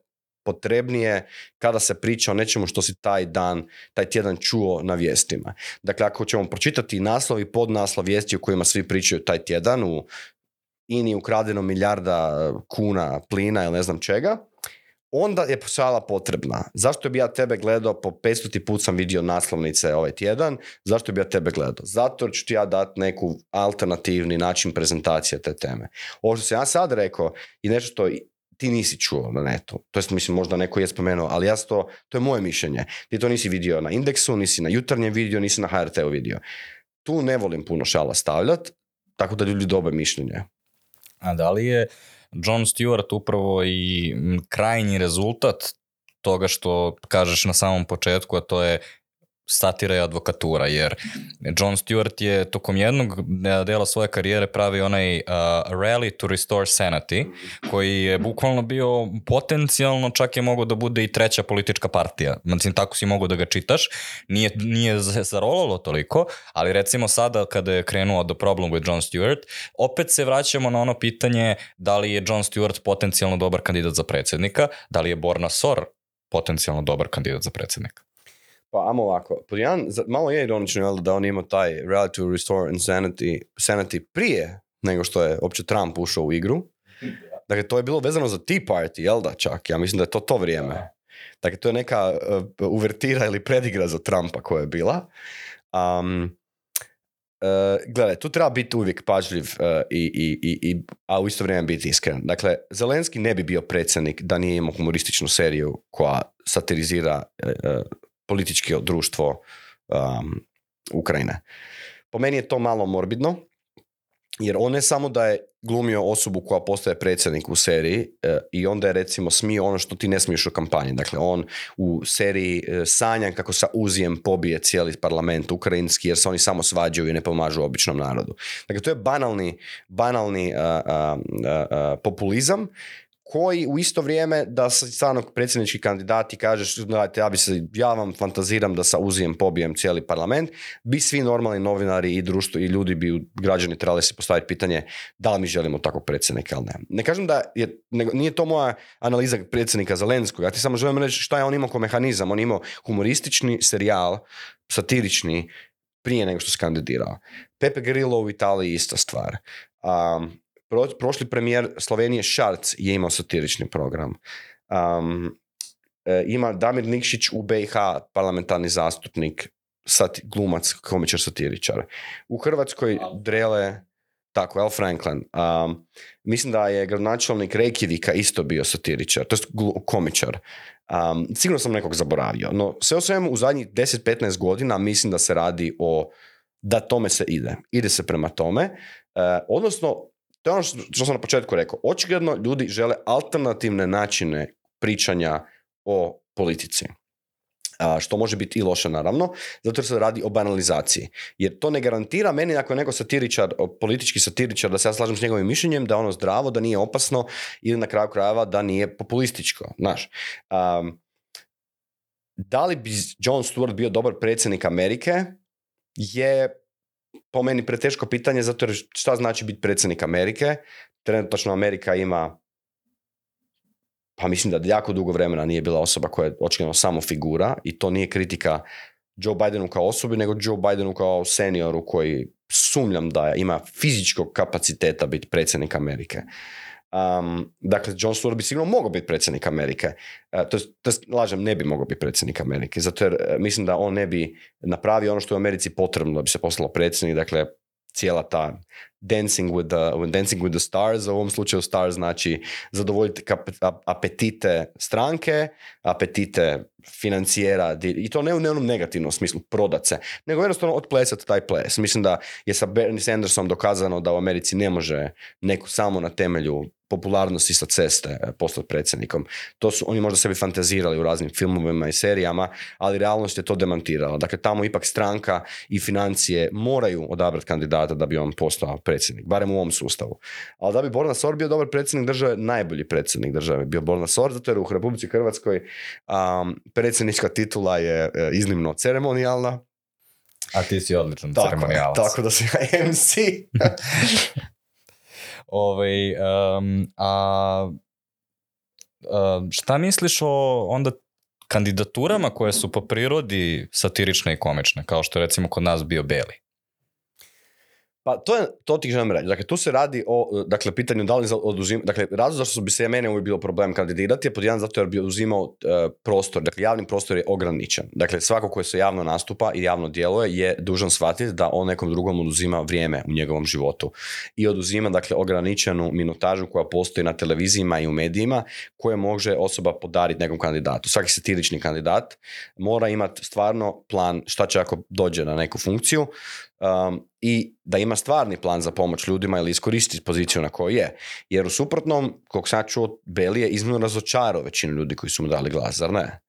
potrebnije kada se priča o nečemu što si taj dan, taj tjedan čuo na vijestima. Dakle, ako ćemo pročitati naslovi, i podnaslov vijesti o kojima svi pričaju taj tjedan u INI ukradeno milijarda kuna plina ili ne znam čega, onda je posala potrebna. Zašto bi ja tebe gledao, po 500 put sam vidio naslovnice ovaj tjedan, zašto bi ja tebe gledao? Zato ću ti ja dati neku alternativni način prezentacije te teme. Ovo što sam ja sad rekao i nešto što ti nisi čuo na netu. To jest, mislim, možda neko je spomenuo, ali ja to, to je moje mišljenje. Ti to nisi vidio na indeksu, nisi na jutarnjem vidio, nisi na HRT-u vidio. Tu ne volim puno šala stavljati, tako da ljudi dobe mišljenje. A da li je John Stewart upravo i krajnji rezultat toga što kažeš na samom početku, a to je satira i advokatura, jer John Stewart je tokom jednog dela svoje karijere pravi onaj uh, Rally to Restore Sanity, koji je bukvalno bio potencijalno čak je mogao da bude i treća politička partija. mislim tako si mogo da ga čitaš. Nije, nije zarolalo toliko, ali recimo sada kada je krenuo do Problem with John Stewart, opet se vraćamo na ono pitanje da li je John Stewart potencijalno dobar kandidat za predsjednika, da li je Borna Sor potencijalno dobar kandidat za predsjednika. Pa, amo ovako. malo je ironično, jel, da on ima taj reality to restore insanity, sanity prije nego što je uopće Trump ušao u igru. Dakle, to je bilo vezano za Tea Party, jel da čak? Ja mislim da je to to vrijeme. Dakle, to je neka uh, uvertira ili predigra za Trumpa koja je bila. Um, uh, gledaj, tu treba biti uvijek pažljiv uh, i, i, i, a u isto vrijeme biti iskren. Dakle, Zelenski ne bi bio predsjednik da nije imao humorističnu seriju koja satirizira uh, politički društvo um, Ukrajine. Po meni je to malo morbidno, jer on ne samo da je glumio osobu koja postaje predsjednik u seriji eh, i onda je recimo smio ono što ti ne smiješ u kampanji. Dakle, on u seriji e, sanja kako sa uzijem pobije cijeli parlament ukrajinski jer se oni samo svađaju i ne pomažu običnom narodu. Dakle, to je banalni, banalni eh, populizam koji u isto vrijeme da stvarno predsjednički kandidati kažeš, gledajte, ja, bi se, ja vam fantaziram da sa uzijem pobijem cijeli parlament, bi svi normalni novinari i društvo i ljudi bi građani trebali se postaviti pitanje da li mi želimo takvog predsjednika ili ne. Ne kažem da je, ne, nije to moja analiza predsjednika Zelenskog, ja ti samo želim reći šta je on imao kao mehanizam, on imao humoristični serijal, satirični, prije nego što se kandidirao. Pepe Grillo u Italiji ista stvar. Um, prošli premijer Slovenije Šarc je imao satirični program. Um, ima Damir Nikšić u BiH, parlamentarni zastupnik, sad glumac, komičar, satiričar. U Hrvatskoj drele, tako, L. Franklin. Um, mislim da je gradonačelnik rekivika isto bio satiričar, to je komičar. Um, sigurno sam nekog zaboravio, no sve o svemu u zadnjih 10-15 godina mislim da se radi o da tome se ide. Ide se prema tome. E, odnosno, to je ono što sam na početku rekao. Očigledno ljudi žele alternativne načine pričanja o politici. A, što može biti i loše naravno, zato jer se radi o banalizaciji. Jer to ne garantira meni ako je neko satiričar, politički satiričar, da se ja slažem s njegovim mišljenjem, da je ono zdravo, da nije opasno ili na kraju krajeva da nije populističko. Znaš, um, da li bi John Stewart bio dobar predsjednik Amerike je po meni preteško pitanje zato jer šta znači biti predsjednik Amerike? Trenutačno Amerika ima pa mislim da jako dugo vremena nije bila osoba koja je očigledno samo figura i to nije kritika Joe Bidenu kao osobi, nego Joe Bidenu kao senioru koji sumljam da ima fizičkog kapaciteta biti predsjednik Amerike. Um, dakle, John Stewart bi sigurno mogao biti predsjednik Amerike. E, to, se lažem, ne bi mogao biti predsjednik Amerike, zato jer e, mislim da on ne bi napravio ono što je u Americi potrebno da bi se postalo predsjednik, dakle, cijela ta Dancing with, the, Dancing with the Stars, u ovom slučaju Stars znači zadovoljiti apetite stranke, apetite financijera i to ne u onom negativnom smislu, prodat se, nego jednostavno otplesati taj ples. Mislim da je sa Bernie Sandersom dokazano da u Americi ne može neko samo na temelju popularnosti sa ceste e, postati predsjednikom. To su oni možda sebi fantazirali u raznim filmovima i serijama, ali realnost je to demantirala. Dakle, tamo ipak stranka i financije moraju odabrati kandidata da bi on postao predsjednik, barem u ovom sustavu. Ali da bi Borna Sor bio dobar predsjednik države, najbolji predsjednik države bio Borna Sor, zato jer u Republici Hrvatskoj um, predsjednička titula je e, iznimno ceremonijalna. A ti si odličan tako, ceremonijalac. Tako da si MC. Ove, ovaj, a, šta misliš o onda kandidaturama koje su po prirodi satirične i komične, kao što je recimo kod nas bio Beli? Pa to, je, to ti želim reći. Dakle, tu se radi o e, dakle, pitanju da li oduzim... Dakle, razlog zašto bi se mene uvijek bilo problem kandidirati je pod jedan zato jer bi oduzimao e, prostor. Dakle, javni prostor je ograničen. Dakle, svako koje se javno nastupa i javno djeluje je dužan shvatiti da on nekom drugom oduzima vrijeme u njegovom životu. I oduzima, dakle, ograničenu minutažu koja postoji na televizijima i u medijima koje može osoba podariti nekom kandidatu. Svaki satirični kandidat mora imati stvarno plan šta će ako dođe na neku funkciju um, i da ima stvarni plan za pomoć ljudima ili iskoristi poziciju na kojoj je. Jer u suprotnom, kog sad čuo, Beli je iznimno razočarao većinu ljudi koji su mu dali glas, zar ne?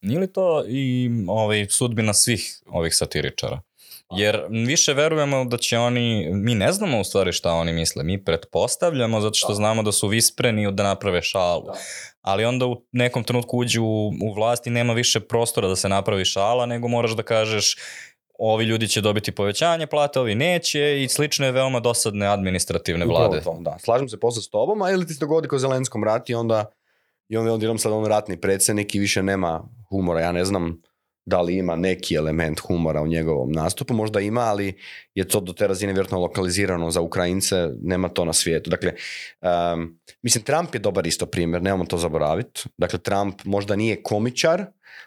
Nije li to i ovaj, sudbina svih ovih satiričara? Pa. Jer više verujemo da će oni, mi ne znamo u stvari šta oni misle, mi pretpostavljamo zato što znamo da su vispreni da naprave šalu. Ali onda u nekom trenutku uđu u, u vlast i nema više prostora da se napravi šala, nego moraš da kažeš ovi ljudi će dobiti povećanje plate, ovi neće i slične veoma dosadne administrativne vlade. da. Slažem se posle s tobom, a ili ti se dogodi kao Zelenskom rat i onda i onda je on sad on ratni predsjednik i više nema humora. Ja ne znam da li ima neki element humora u njegovom nastupu, možda ima, ali je to do te razine vjerojatno lokalizirano za Ukrajince, nema to na svijetu. Dakle, mislim, Trump je dobar isto primjer, nemamo to zaboraviti. Dakle, Trump možda nije komičar,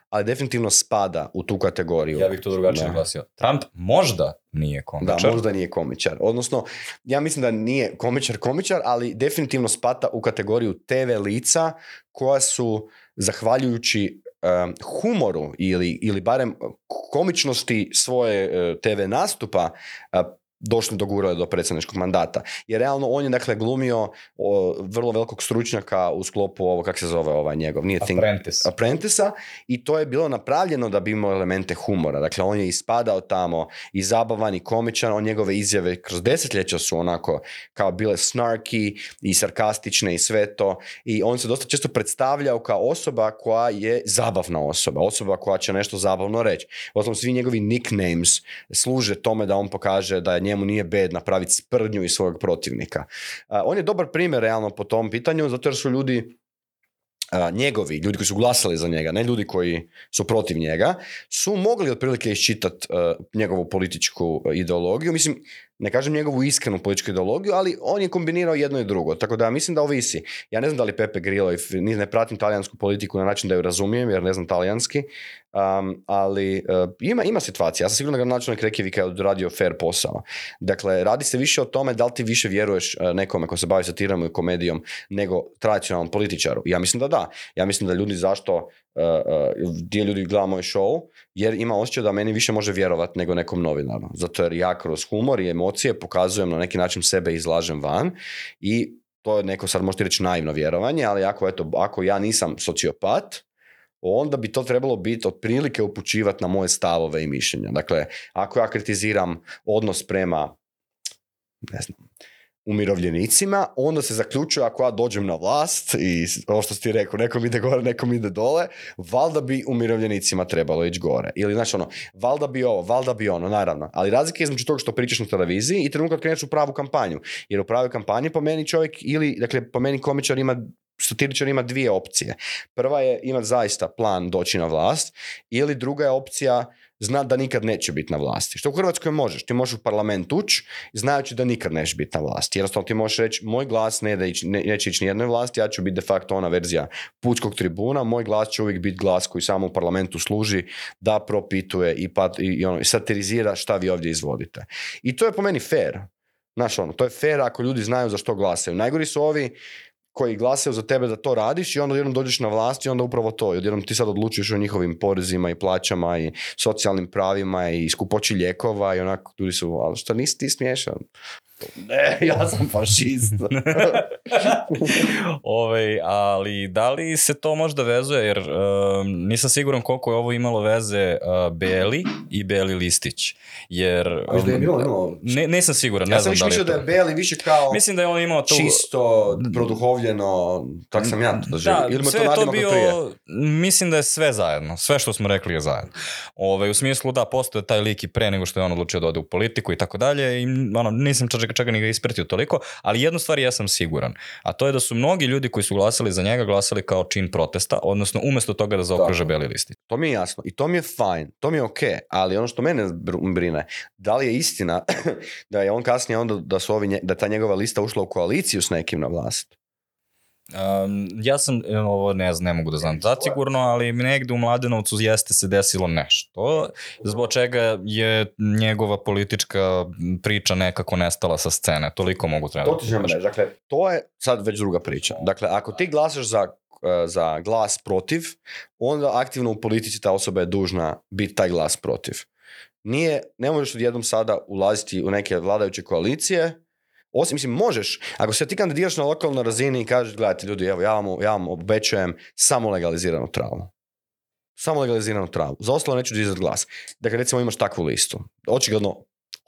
ali definitivno spada u tu kategoriju. Ja bih to drugačije naglasio. Trump možda nije komičar. Da, možda nije komičar. Odnosno, ja mislim da nije komičar komičar, ali definitivno spada u kategoriju TV lica koja su, zahvaljujući humoru ili, ili barem komičnosti svoje eh, TV nastupa, eh, došli do gura do predsjedničkog mandata. Jer realno on je dakle glumio o, vrlo velikog stručnjaka u sklopu ovo, kak se zove ovaj njegov, nije Apprentice. Think, Apprentice-a i to je bilo napravljeno da bi imao elemente humora. Dakle, on je ispadao tamo i zabavan i komičan, on njegove izjave kroz desetljeća su onako kao bile snarki i sarkastične i sve to i on se dosta često predstavljao kao osoba koja je zabavna osoba, osoba koja će nešto zabavno reći. Osim svi njegovi nicknames služe tome da on pokaže da njemu nije bed napraviti sprdnju iz svog protivnika. On je dobar primjer realno po tom pitanju, zato jer su ljudi njegovi, ljudi koji su glasali za njega, ne ljudi koji su protiv njega, su mogli otprilike iščitati njegovu političku ideologiju. Mislim, ne kažem njegovu iskrenu političku ideologiju, ali on je kombinirao jedno i drugo. Tako da mislim da ovisi. Ja ne znam da li Pepe Grillo, ne pratim talijansku politiku na način da ju razumijem, jer ne znam talijanski, um, ali e, ima, ima situacija. Ja sam sigurno gradonačelnik Rekivika je odradio fair posao. Dakle, radi se više o tome da li ti više vjeruješ e, nekome ko se bavi satirom i komedijom nego tradicionalnom političaru. Ja mislim da da. Ja mislim da ljudi zašto E, e, gdje ljudi gleda moj show, jer ima osjećaj da meni više može vjerovat nego nekom novinaru. Zato jer ja kroz humor i emocije pokazujem na neki način sebe izlažem van i to je neko sad možete reći naivno vjerovanje, ali ako, eto, ako ja nisam sociopat, onda bi to trebalo biti otprilike upućivati na moje stavove i mišljenja. Dakle, ako ja kritiziram odnos prema ne znam, umirovljenicima, onda se zaključuje ako ja dođem na vlast i ovo što ti rekao, nekom ide gore, nekom ide dole, valjda bi umirovljenicima trebalo ići gore. Ili, znači ono, valjda bi ovo, valjda bi ono, naravno. Ali razlika je između toga što pričaš na televiziji i trenutka kad kreneš u pravu kampanju. Jer u pravoj kampanji po meni čovjek ili, dakle, po meni komičar ima satiričar ima dvije opcije. Prva je imati zaista plan doći na vlast ili druga je opcija zna da nikad neće biti na vlasti. Što u Hrvatskoj možeš, ti možeš u parlament ući znajući da nikad nećeš biti na vlasti. Jednostavno ti možeš reći moj glas ne da ne, neće ići nijednoj vlasti, ja ću biti de facto ona verzija pučkog tribuna, moj glas će uvijek biti glas koji samo u parlamentu služi da propituje i, pat, i ono, satirizira šta vi ovdje izvodite. I to je po meni fair. Znaš ono, to je fair ako ljudi znaju za što glasaju. Najgori su ovi koji glasaju za tebe da to radiš i onda jednom dođeš na vlast i onda upravo to. I odjednom ti sad odlučuješ o njihovim porezima i plaćama i socijalnim pravima i skupoći ljekova i onako ljudi su, ali šta nisi ti smiješan? Ne, ja sam fašist. Ove, ovaj, ali da li se to možda vezuje, jer nisam siguran koliko je ovo imalo veze eh, Beli i Beli Listić. Jer, Ne, nisam siguran, ne znam da li je da je Beli više kao... Mislim da je on imao to... Čisto, produhovljeno, tak sam ja to želim Da, sve to, to bio... Mislim da je sve zajedno. Sve što smo rekli je zajedno. Ove, ovaj, u smislu da postoje taj lik i pre nego što je on odlučio da ode u politiku i tako dalje. I ono, nisam čak čega, čega ni ga ispratio toliko, ali jednu stvar ja sam siguran, a to je da su mnogi ljudi koji su glasali za njega glasali kao čin protesta, odnosno umjesto toga da zaokruže beli listi. To mi je jasno i to mi je fajn, to mi je okej, ali ono što mene brine, da li je istina da je on kasnije onda da su da ta njegova lista ušla u koaliciju s nekim na vlast? ja sam, e, ovo ne znam, ne mogu da znam da sigurno, ali negde u Mladenovcu jeste se desilo nešto, zbog čega je njegova politička priča nekako nestala sa scene, toliko mogu treba. To dakle, to je sad već druga priča. Dakle, ako ti glasaš za e, za glas protiv, onda aktivno u politici ta osoba je dužna biti taj glas protiv. Nije, ne možeš odjednom sada ulaziti u neke vladajuće koalicije, osim, mislim, možeš, ako se ti kandidiraš na lokalnoj razini i kažeš, gledajte ljudi, evo, ja vam, ja vam obećajem samo legaliziranu travu. Samo legaliziranu travu. Za ostalo neću dizati glas. Dakle, recimo imaš takvu listu. Očigledno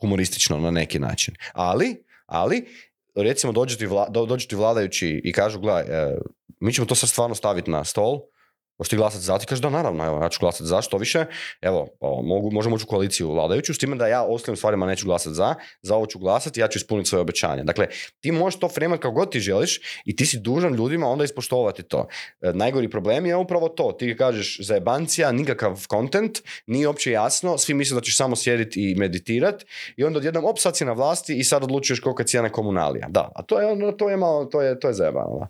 humoristično na neki način. Ali, ali, recimo dođu ti, vladajući i kažu, gledaj, e, mi ćemo to sad stvarno staviti na stol, Hoćeš ti glasati za? Ti kažeš da naravno, evo, ja ću glasati za, što više, evo, mogu, možemo ući u koaliciju vladajuću, s time da ja ostalim stvarima neću glasati za, za ovo ću glasati, ja ću ispuniti svoje obećanje. Dakle, ti možeš to fremat kako god ti želiš i ti si dužan ljudima onda ispoštovati to. E, najgori problem je upravo to, ti kažeš za jebancija, nikakav kontent, nije uopće jasno, svi misle da ćeš samo sjediti i meditirati i onda odjednom, op, si na vlasti i sad odlučuješ kolika je cijena komunalija. Da, a to je, ono, to je malo, to je, to je zajebano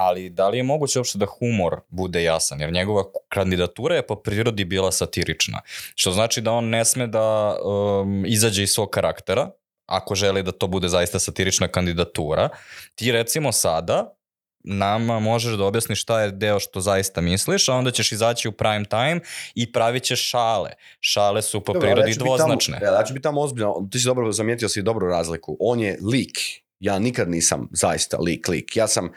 ali da li je moguće uopšte da humor bude jasan, jer njegova kandidatura je po prirodi bila satirična, što znači da on ne sme da um, izađe iz svog karaktera, ako želi da to bude zaista satirična kandidatura. Ti recimo sada nama možeš da objasniš šta je deo što zaista misliš, a onda ćeš izaći u prime time i pravit ćeš šale. Šale su po prirodi ja dvoznačne. Tamo, e, ja ću biti tamo ozbiljno, ti si dobro zamijetio si dobru razliku. On je lik, ja nikad nisam zaista lik, lik. Ja sam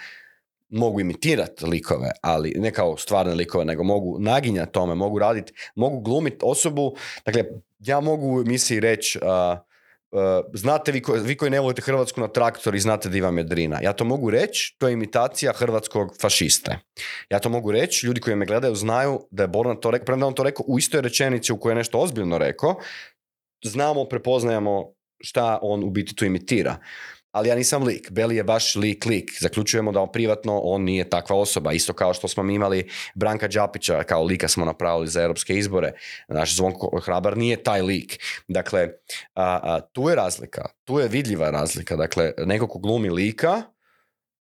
mogu imitirati likove, ali ne kao stvarne likove, nego mogu naginjati tome, mogu raditi, mogu glumiti osobu. Dakle, ja mogu u emisiji reći, uh, uh, znate vi, koji ne volite Hrvatsku na traktor i znate da vam je drina. Ja to mogu reći, to je imitacija hrvatskog fašiste. Ja to mogu reći, ljudi koji me gledaju znaju da je Borna to rekao, premda on to rekao u istoj rečenici u kojoj je nešto ozbiljno rekao, znamo, prepoznajemo šta on u biti tu imitira ali ja nisam lik. Beli je baš lik lik. Zaključujemo da on privatno on nije takva osoba. Isto kao što smo mi imali Branka Đapića kao lika smo napravili za europske izbore. Naš Zvonko Hrabar nije taj lik. Dakle, tu je razlika. Tu je vidljiva razlika. Dakle, neko ko glumi lika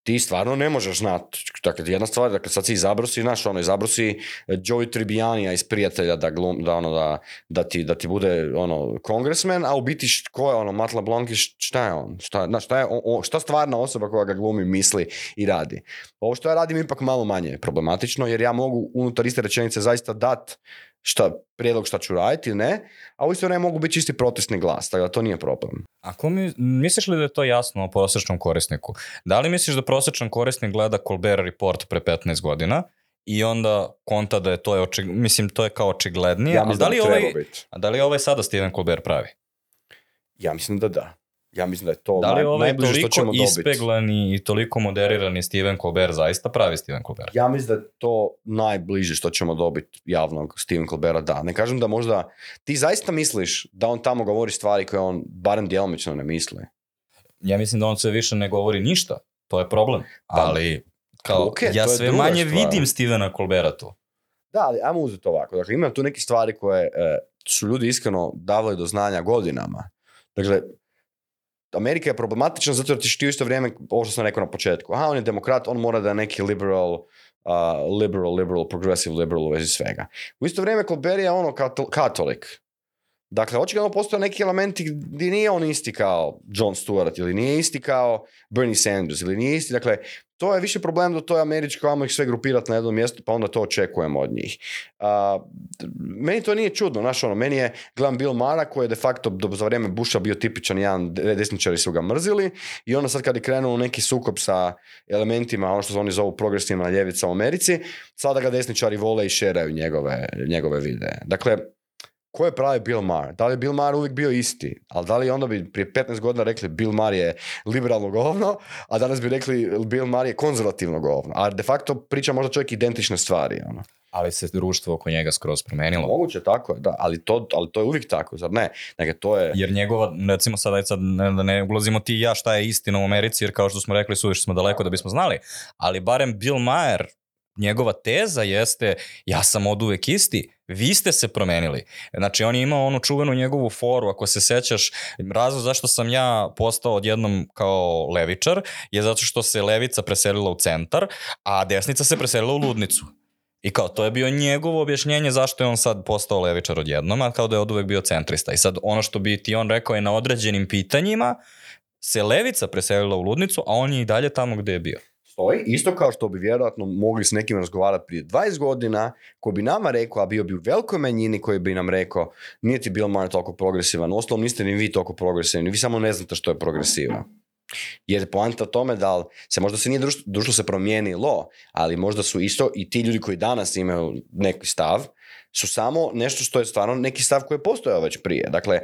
ti stvarno ne možeš znati. Dakle, jedna stvar, dakle, sad si izabrosi, si, znaš, ono, izabrosi si e, Joey iz prijatelja da, da, ono, da, da, ti, da ti bude, ono, kongresmen, a u biti ko je, ono, matla Blanki, šta je on? Šta, je, šta stvarna osoba koja ga glumi, misli i radi? Ovo što ja radim ipak malo manje problematično, jer ja mogu unutar iste rečenice zaista dat šta, prijedlog šta ću raditi ili ne, a u isto vrijeme mogu biti čisti protestni glas, tako da to nije problem. Ako mi, misliš li da je to jasno o prosječnom korisniku? Da li misliš da prosječan korisnik gleda Colbert Report pre 15 godina i onda konta da je to, mislim, to je kao očiglednije, a, da li je ovaj, da li ovaj sada Steven Colbert pravi? Ja mislim da da. Ja mislim da je to da ovaj najbliže što ćemo dobiti. toliko ispeglani i toliko moderirani Steven Colbert zaista pravi Steven Colbert? Ja mislim da je to najbliže što ćemo dobiti javnog Steven Colberta, da. Ne kažem da možda... Ti zaista misliš da on tamo govori stvari koje on barem djelomično ne misli? Ja mislim da on sve više ne govori ništa. To je problem. Pa, ali, kao, ja sve manje vidim Stevena Colberta tu. Da, ali ajmo uzeti ovako. Dakle, imam tu neke stvari koje e, su ljudi iskreno davali do znanja godinama. Dakle, Amerika je problematična zato jer ti u isto vrijeme, ovo što sam rekao na početku, aha, on je demokrat, on mora da je neki liberal, liberal, liberal, progressive liberal u vezi svega. U isto vrijeme Colbert je ono katolik, Dakle, očigledno postoje neki elementi gdje nije on isti kao John Stewart ili nije isti kao Bernie Sanders ili nije isti. Dakle, to je više problem da to je američko, ajmo ih sve grupirati na jednom mjestu, pa onda to očekujemo od njih. meni to nije čudno, znaš ono, meni je Glenn Bill Mara koji je de facto do, za vrijeme Busha bio tipičan jedan, desničari su ga mrzili i onda sad kad je krenuo neki sukob sa elementima, ono što oni zovu progresivna ljevica u Americi, sada ga desničari vole i šeraju njegove, njegove videe. Dakle, ko je pravi Bill Maher? Da li je Bill Maher uvijek bio isti? Ali da li onda bi prije 15 godina rekli Bill Maher je liberalno govno, a danas bi rekli Bill Maher je konzervativno govno. A de facto priča možda čovjek identične stvari. Ono. Ali se društvo oko njega skroz promijenilo. Moguće, tako je, da. Ali to, to je uvijek tako, zar ne? to je... Jer njegova, recimo sad, sad ne, da ne ulazimo ti i ja šta je istina u Americi, jer kao što smo rekli, suviše smo daleko da bismo znali. Ali barem Bill Maher njegova teza jeste ja sam od uvek isti, vi ste se promenili. Znači, on je imao onu čuvenu njegovu foru, ako se sećaš, razlog zašto sam ja postao odjednom kao levičar je zato što se levica preselila u centar, a desnica se preselila u ludnicu. I kao to je bio njegovo objašnjenje zašto je on sad postao levičar odjednom, a kao da je od uvek bio centrista. I sad ono što bi ti on rekao je na određenim pitanjima se levica preselila u ludnicu, a on je i dalje tamo gdje je bio isto kao što bi vjerojatno mogli s nekim razgovarati prije 20 godina, koji bi nama rekao, a bio bi u velikoj manjini koji bi nam rekao, nije ti bilo manje toliko progresivan, uostalom niste ni vi toliko progresivni, vi samo ne znate što je progresivno. Jer poanta o tome da se možda se nije društvo, društvo se promijenilo, ali možda su isto i ti ljudi koji danas imaju neki stav, su samo nešto što je stvarno neki stav koji je postojao već prije. Dakle,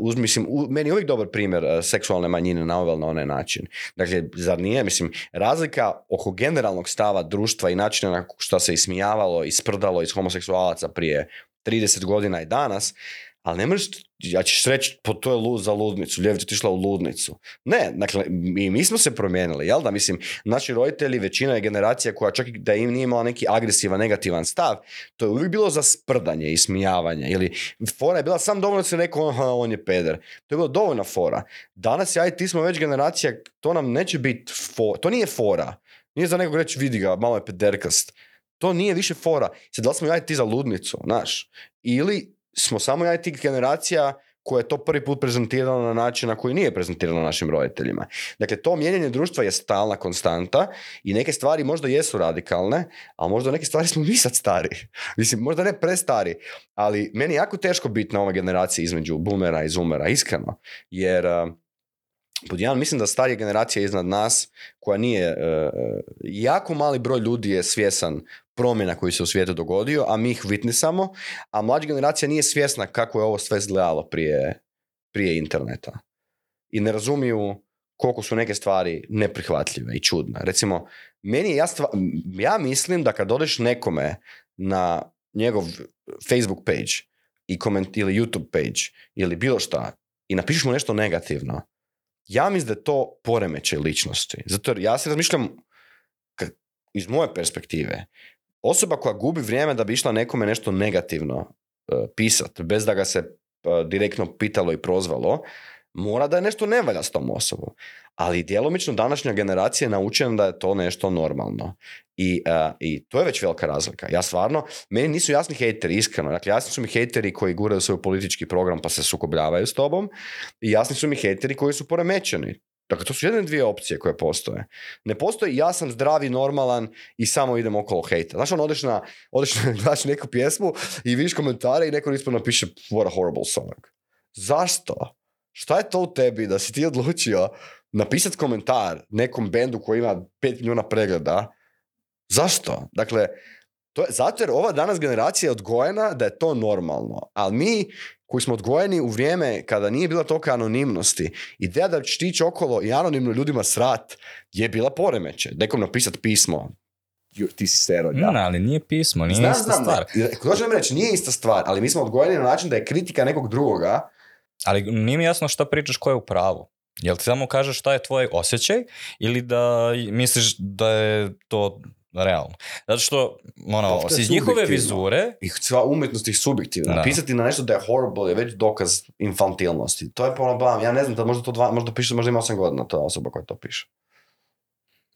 uz, mislim, u, meni je uvijek dobar primjer seksualne manjine na ovaj na onaj način. Dakle, zar nije, mislim, razlika oko generalnog stava društva i načina na što se ismijavalo, isprdalo iz homoseksualaca prije 30 godina i danas, ali ne možeš, ja ćeš reći, po to je lud za ludnicu, ljevica ti išla u ludnicu. Ne, dakle, mi, mi smo se promijenili, jel da? Mislim, naši roditelji, većina je generacija koja čak i da im nije imala neki agresivan, negativan stav, to je uvijek bilo za sprdanje i smijavanje. Ili fora je bila sam dovoljno da se neko aha, on je peder. To je bilo dovoljna fora. Danas ja i ti smo već generacija, to nam neće biti, fora. to nije fora. Nije za nekog reći, vidi ga, malo je pederkast. To nije više fora. Sad da li smo ja i ti za ludnicu, naš Ili smo samo ti generacija koja je to prvi put prezentirala na način na koji nije prezentirala našim roditeljima. Dakle, to mijenjanje društva je stalna konstanta i neke stvari možda jesu radikalne, a možda neke stvari smo mi sad stari. Mislim, možda ne prestari, ali meni je jako teško biti na ovoj generaciji između boomera i zoomera, iskreno. Jer eh, pod jedan, mislim da starija generacija iznad nas, koja nije, eh, eh, jako mali broj ljudi je svjesan promjena koji se u svijetu dogodio, a mi ih samo, a mlađa generacija nije svjesna kako je ovo sve izgledalo prije, prije interneta. I ne razumiju koliko su neke stvari neprihvatljive i čudne. Recimo, meni je ja, stva, ja mislim da kad odeš nekome na njegov Facebook page i koment, ili YouTube page ili bilo šta i napišeš mu nešto negativno, ja mislim da je to poremećaj ličnosti. Zato jer ja se razmišljam iz moje perspektive, osoba koja gubi vrijeme da bi išla nekome nešto negativno e, pisat, bez da ga se e, direktno pitalo i prozvalo, mora da je nešto nevalja s tom osobom. Ali djelomično današnja generacija je naučena da je to nešto normalno. I, e, I to je već velika razlika. Ja stvarno, meni nisu jasni hejteri, iskreno. Dakle, jasni su mi hejteri koji guraju svoj politički program pa se sukobljavaju s tobom i jasni su mi hejteri koji su poremećeni. Dakle, to su jedne dvije opcije koje postoje. Ne postoji ja sam zdravi normalan i samo idem okolo hejta. Znaš, on odeš na, odeš na neku pjesmu i vidiš komentare i neko ispod napiše what a horrible song. Zašto? Šta je to u tebi da si ti odlučio napisati komentar nekom bendu koji ima 5 milijuna pregleda? Zašto? Dakle, to je, zato jer ova danas generacija je odgojena da je to normalno. Ali mi koji smo odgojeni u vrijeme kada nije bila toka anonimnosti, ideja da štić okolo i anonimno ljudima srat je bila poremeće. Nekom napisat pismo, ti si sero, da. No, mm, ali nije pismo, nije znam, ista stvar. ne reći, nije ista stvar, ali mi smo odgojeni na način da je kritika nekog drugoga. Ali nije mi jasno što pričaš ko je u pravu. Jel ti samo kažeš šta je tvoj osjećaj ili da misliš da je to realno. Zato što, ono, iz njihove vizure... I sva umjetnost ih subjektivna. Napisati na nešto da je horrible je već dokaz infantilnosti. To je ono, bam, ja ne znam, možda to dva, možda piše, možda ima 8 godina ta osoba koja to piše.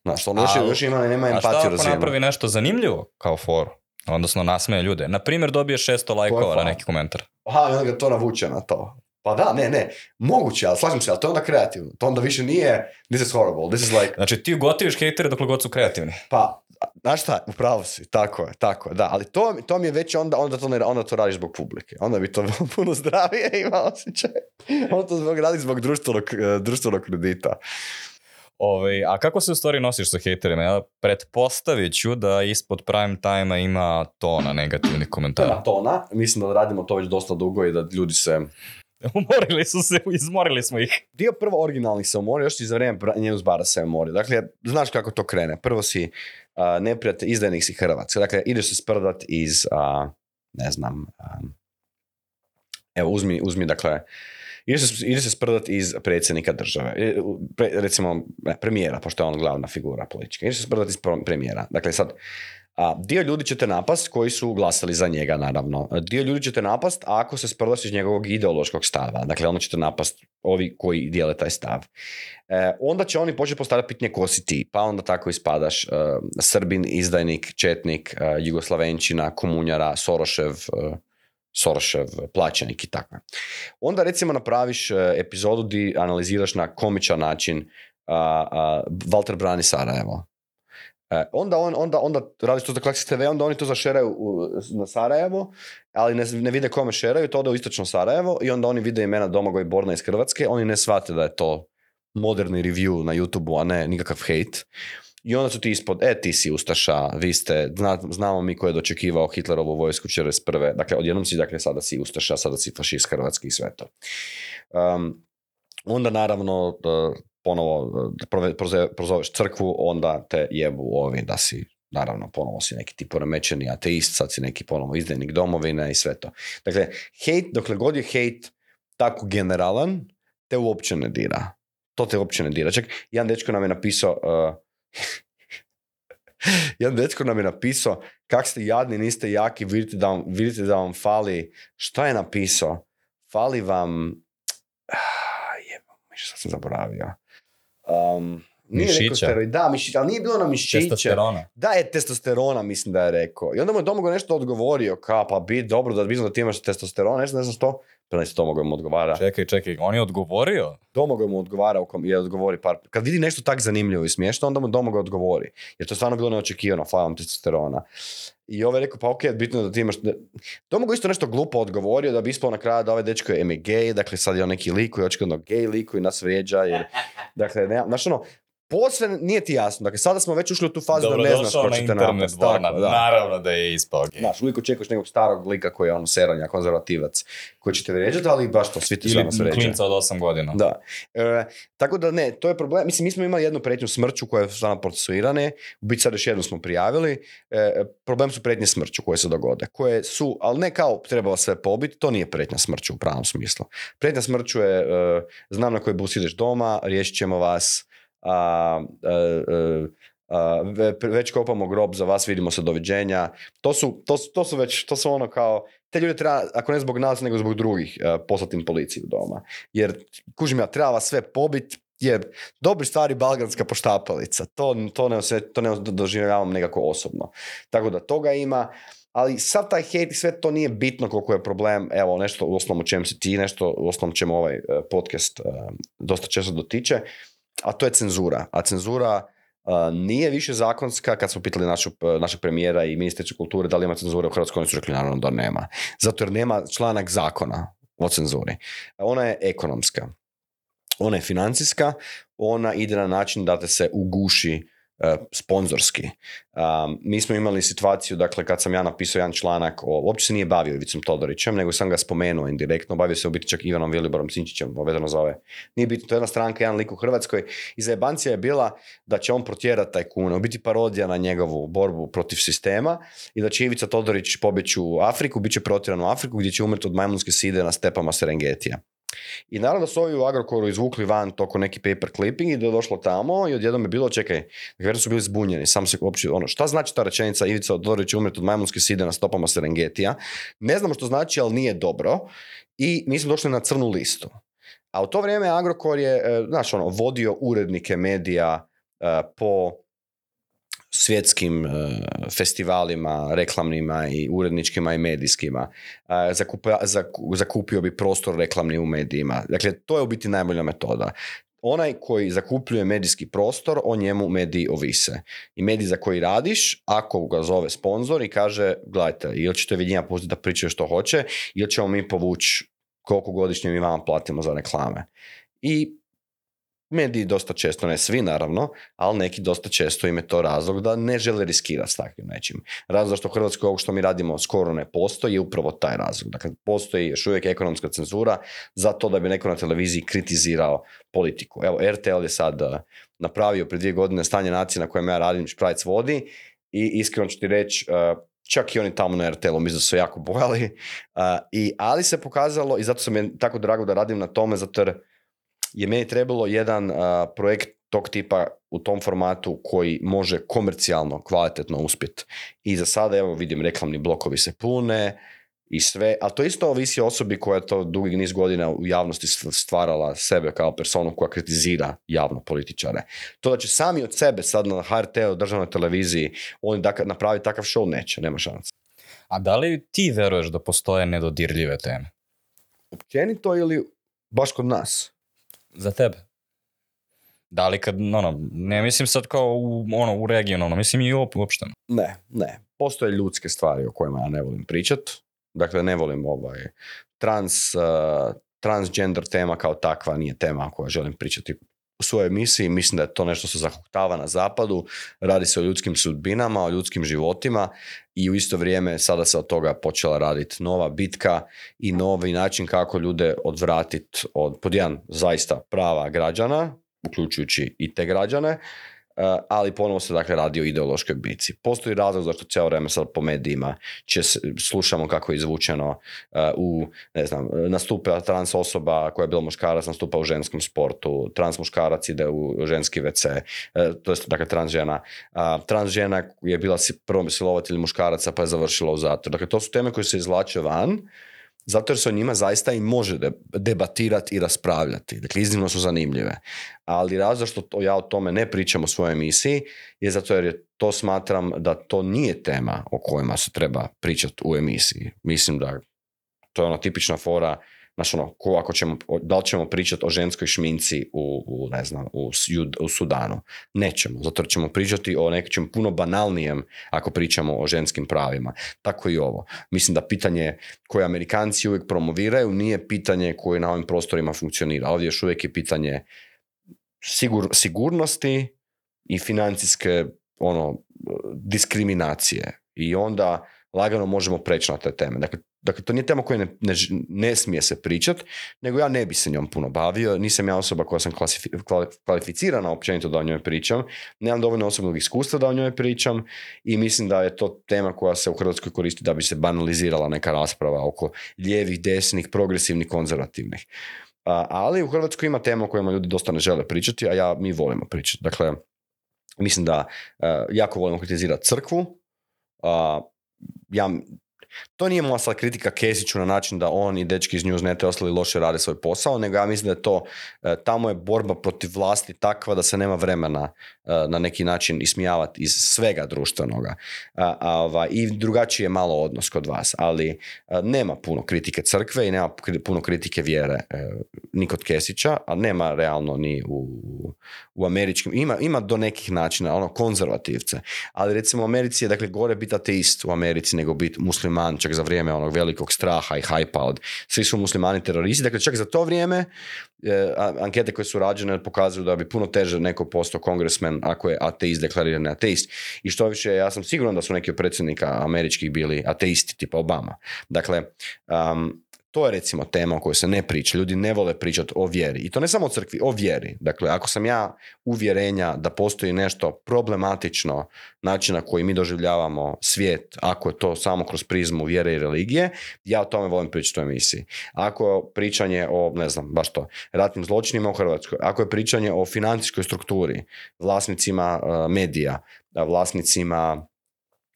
Znaš, ono još, još ima, nema empatiju razvijenu. A šta napravi nešto zanimljivo kao foru? Odnosno nasmeje ljude. Na primjer, dobije 600 lajkova na neki komentar. Aha, onda ga to navuče na to. Pa da, ne, ne, moguće, ali slažem se, ali to je onda kreativno. To onda više nije, this is horrible, this is like... Znači ti ugotiviš hejtere dok god su kreativni. Pa, znaš šta, upravo si, tako je, tako je, da, ali to, to mi je već onda, onda to, ne, to radiš zbog publike, onda bi to puno zdravije ima. osjećaj, onda to zbog, radi zbog društvenog, e, društvenog kredita. Ove, a kako se u stvari nosiš sa hejterima? Ja pretpostavit ću da ispod prime time ima tona negativnih komentara. Ima tona, mislim da radimo to već dosta dugo i da ljudi se Umorili su se, izmorili smo ih. Dio prvo originalnih se umori, još i za vrijeme njenu zbara se umori. Dakle, znaš kako to krene. Prvo si uh, neprijatelj, izdajnik si Hrvatska. Dakle, ideš se sprdat iz, ne znam, evo, uzmi, uzmi, dakle, ideš se, ide se sprdat iz predsjednika države. E, recimo, premijera, pošto je on glavna figura politička. Ideš se sprdat iz premijera. Dakle, sad, a, dio ljudi te napast koji su glasali za njega, naravno. Dio ljudi te napast ako se sprlaš iz njegovog ideološkog stava. Dakle, onda te napast ovi koji dijele taj stav. E, onda će oni početi postavljati pitanje ko si ti, pa onda tako ispadaš e, Srbin, izdajnik, Četnik, e, Jugoslavenčina, Komunjara, Sorošev, e, Sorošev plaćenik i tako. Onda recimo napraviš epizodu di analiziraš na komičan način a, Walter Brani Sarajevo e onda, on, onda, onda radiš to za Klaxis TV, onda oni to zašeraju na Sarajevo, ali ne, ne vide kome šeraju, to ode u istočno Sarajevo i onda oni vide imena Domagoj Borna iz Hrvatske, oni ne shvate da je to moderni review na youtube a ne nikakav hate. I onda su ti ispod, e ti si Ustaša, vi ste, znamo mi ko je dočekivao Hitlerovu vojsku 41. Dakle, odjednom si, dakle, sada si Ustaša, sada si fašist Hrvatski i sve to. Um, onda naravno e, ponovo e, prozoveš crkvu, onda te jebu ovi da si naravno ponovo si neki ti poremećeni ateist, sad si neki ponovo izdajnik domovine i sve to. Dakle, hejt, dokle god je hejt tako generalan, te uopće ne dira. To te uopće ne dira. Čak, jedan dečko nam je napisao, e, jedan dečko nam je napisao, kak ste jadni, niste jaki, vidite da, vam, vidite da vam fali, šta je napisao? Fali vam, jebam, jebam, sad sam zaboravio. Um, nije mišića. da, mišića, ali nije bilo na ono mišiće. Testosterona. Da, je testosterona, mislim da je rekao. I onda mu je Domagoj nešto odgovorio, kao, pa bi dobro da bi da ti imaš testosterona, nešto, ne znam što. Prvenstvo Domagoj mu odgovara. Čekaj, čekaj, on je odgovorio? Domagoj mu odgovara, je odgovori par... Kad vidi nešto tak zanimljivo i smiješno, onda mu Domagoj odgovori. Jer to je stvarno bilo neočekivano, fajom testosterona. I ovaj je rekao, pa ok, bitno da ti imaš... Domagoj isto nešto glupo odgovorio da bi ispao na kraju da ovaj dečko je MG dakle sad je on neki lik koji je očigledno gay lik koji nas vrijeđa. Jer, dakle, ne, znaš ono, posve nije ti jasno. Dakle, sada smo već ušli u tu fazu Dobro, da ne znaš ko će te Naravno da je ispao Okay. Znaš, uvijek očekuješ nekog starog lika koji je ono seranja, konzervativac, koji će te vređati ali baš to, svi ti klinca od 8 godina. Da. E, tako da ne, to je problem. Mislim, mi smo imali jednu pretnju smrću koja je sada procesuirane. U biti sad još jednu smo prijavili. E, problem su pretnje smrću koje se dogode. Koje su, ali ne kao trebalo sve pobiti, to nije pretnja smrću u pravom smislu. Pretnja smrću je, e, znam na koji bus doma, riješit ćemo vas, a, e, e, a, već kopamo grob za vas, vidimo se doviđenja. To su, to, to su već, to su ono kao, te ljude treba, ako ne zbog nas, nego zbog drugih, e, poslati im policiju doma. Jer, kužim ja, treba vas sve pobit, je dobri stvari balganska poštapalica. To, to ne, osjet, to ne doživljavam nekako osobno. Tako da toga ima. Ali sad taj hejt i sve to nije bitno koliko je problem, evo nešto u osnovu čem si ti, nešto u osnovu čemu ovaj podcast dosta često dotiče a to je cenzura. A cenzura e, nije više zakonska, kad smo pitali našu, e, našeg premijera i ministricu kulture da li ima cenzura u Hrvatskoj, oni su rekli naravno da nema. Zato jer nema članak zakona o cenzuri. Ona je ekonomska. Ona je financijska, ona ide na način da te se uguši E, sponzorski. Um, mi smo imali situaciju, dakle, kad sam ja napisao jedan članak, o, uopće se nije bavio Ivicom Todorićem, nego sam ga spomenuo indirektno, bavio se u biti čak Ivanom Viliborom Sinčićem, ovedano za ove. Nije bitno, to je jedna stranka, jedan lik u Hrvatskoj. I zajebancija je bila da će on protjerati kune u biti parodija na njegovu borbu protiv sistema i da će Ivica Todorić pobjeći u Afriku, bit će protjeran u Afriku gdje će umreti od majmunske side na stepama Serengetija. I naravno da su ovi u Agrokoru izvukli van toko neki paper clipping i da je došlo tamo i odjednom je bilo, čekaj, vjerno dakle, su bili zbunjeni, sam se uopće, ono, šta znači ta rečenica Ivica Odorović umre od majmunske side na stopama Serengetija? Ne znamo što znači, ali nije dobro i mi smo došli na crnu listu. A u to vrijeme Agrokor je, e, znaš, ono, vodio urednike medija e, po svjetskim e, festivalima, reklamnima i uredničkima i medijskima. E, zakupio bi prostor reklamni u medijima. Dakle, to je u biti najbolja metoda. Onaj koji zakupljuje medijski prostor, o njemu mediji ovise. I mediji za koji radiš, ako ga zove sponzor i kaže, gledajte, ili ćete vi njima pustiti da pričaju što hoće, ili ćemo mi povući koliko godišnje mi vama platimo za reklame. I mediji dosta često, ne svi naravno, ali neki dosta često im je to razlog da ne žele riskirati s takvim nečim. Razlog zašto u Hrvatskoj ovo što mi radimo skoro ne postoji je upravo taj razlog. Dakle, postoji još uvijek ekonomska cenzura za to da bi neko na televiziji kritizirao politiku. Evo, RTL je sad eh, napravio prije dvije godine stanje nacije na kojem ja radim, Šprajc vodi i iskreno ću ti reći, eh, čak i oni tamo na RTL-u, mislim da su jako bojali, eh, i, ali se pokazalo, i zato sam je tako drago da radim na tome, zato jer je meni trebalo jedan projekt tog tipa u tom formatu koji može komercijalno, kvalitetno uspjeti. I za sada, evo vidim, reklamni blokovi se pune i sve, ali to isto ovisi osobi koja to dugi niz godina u javnosti stvarala sebe kao personu koja kritizira javno političare. To da će sami od sebe sad na HRT-u, državnoj televiziji, oni da napraviti takav show, neće, nema šanse. A da li ti veruješ da postoje nedodirljive teme? Općenito ili baš kod nas? za tebe? Da li kad, ono, ne mislim sad kao u, ono, u regionalno, mislim i uopšteno. Ne, ne. Postoje ljudske stvari o kojima ja ne volim pričat. Dakle, ne volim ovaj trans, eh, transgender tema kao takva nije tema koja želim pričati svojoj emisiji, mislim da je to nešto što zahuktava na zapadu, radi se o ljudskim sudbinama, o ljudskim životima i u isto vrijeme sada se od toga počela raditi nova bitka i novi način kako ljude odvratiti od, pod jedan, zaista prava građana, uključujući i te građane, Eh, ali ponovo se dakle radi o ideološkoj bici. Postoji razlog zašto cijelo vreme sad po medijima će, slušamo kako je izvučeno eh, u, ne znam, nastupe trans osoba koja je bila muškarac, nastupa u ženskom sportu, trans muškarac ide u ženski WC, eh, to je dakle trans žena. Trans žena je bila prvom silovatelj muškaraca pa je završila u zatvoru. Dakle, to su teme koje se izvlače van, zato jer se o njima zaista i može debatirati i raspravljati. Dakle, iznimno su zanimljive. Ali razlog što to, ja o tome ne pričam u svojoj emisiji je zato jer to smatram da to nije tema o kojima se treba pričati u emisiji. Mislim da to je ona tipična fora ono, ko ako ćemo, da li ćemo pričati o ženskoj šminci u, u ne znam, u, Sudanu. Nećemo, zato ćemo pričati o nekom puno banalnijem ako pričamo o ženskim pravima. Tako i ovo. Mislim da pitanje koje Amerikanci uvijek promoviraju nije pitanje koje na ovim prostorima funkcionira. Ovdje još uvijek je pitanje sigurnosti i financijske ono, diskriminacije. I onda lagano možemo preći na te teme. Dakle, dakle to nije tema koja ne, ne, smije se pričat, nego ja ne bi se njom puno bavio, nisam ja osoba koja sam kvalificirana općenito da o njoj pričam, nemam dovoljno osobnog iskustva da o njoj pričam i mislim da je to tema koja se u Hrvatskoj koristi da bi se banalizirala neka rasprava oko lijevih, desnih, progresivnih, konzervativnih. A, ali u Hrvatskoj ima tema o kojima ljudi dosta ne žele pričati, a ja, mi volimo pričati. Dakle, mislim da e, jako volimo kritizirati crkvu, a, ja, To nije moja sad kritika Kesiću na način da on i dečki iz news i ostali loše rade svoj posao, nego ja mislim da je to, e, tamo je borba protiv vlasti takva da se nema vremena e, na neki način ismijavati iz svega društvenoga. I drugačiji je malo odnos kod vas, ali e, nema puno kritike crkve i nema puno kritike vjere ni kod Kesića, a nema realno ni u, u američkim, ima, ima do nekih načina, ono konzervativce, ali recimo u Americi je dakle gore biti ateist u Americi nego biti muslima musliman, čak za vrijeme onog velikog straha i hajpa od svi su muslimani teroristi. Dakle, čak za to vrijeme e, ankete koje su rađene pokazuju da bi puno teže neko postao kongresmen ako je ateist deklariran ateist. I što više, ja sam siguran da su neki od predsjednika američkih bili ateisti, tipa Obama. Dakle, to je recimo tema o kojoj se ne priča. Ljudi ne vole pričati o vjeri. I to ne samo o crkvi, o vjeri. Dakle, ako sam ja uvjerenja da postoji nešto problematično načina koji mi doživljavamo svijet, ako je to samo kroz prizmu vjere i religije, ja o tome volim pričati u emisiji. Ako je pričanje o, ne znam, baš to, ratnim zločinima u Hrvatskoj, ako je pričanje o financijskoj strukturi, vlasnicima eh, medija, vlasnicima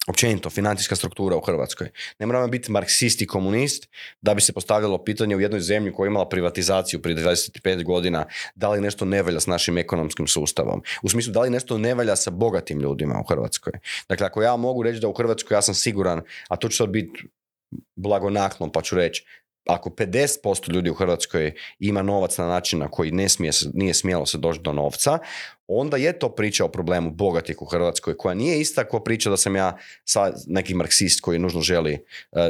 općenito financijska struktura u Hrvatskoj. Ne moramo biti marksist i komunist da bi se postavljalo pitanje u jednoj zemlji koja je imala privatizaciju prije 25 godina, da li nešto ne valja s našim ekonomskim sustavom. U smislu da li nešto ne valja sa bogatim ljudima u Hrvatskoj. Dakle, ako ja mogu reći da u Hrvatskoj ja sam siguran, a to će sad biti blagonaklon, pa ću reći ako 50% ljudi u Hrvatskoj ima novac na način na koji ne smije, nije smjelo se doći do novca, onda je to priča o problemu bogatih u Hrvatskoj koja nije ista kao priča da sam ja sa neki marksist koji nužno želi uh,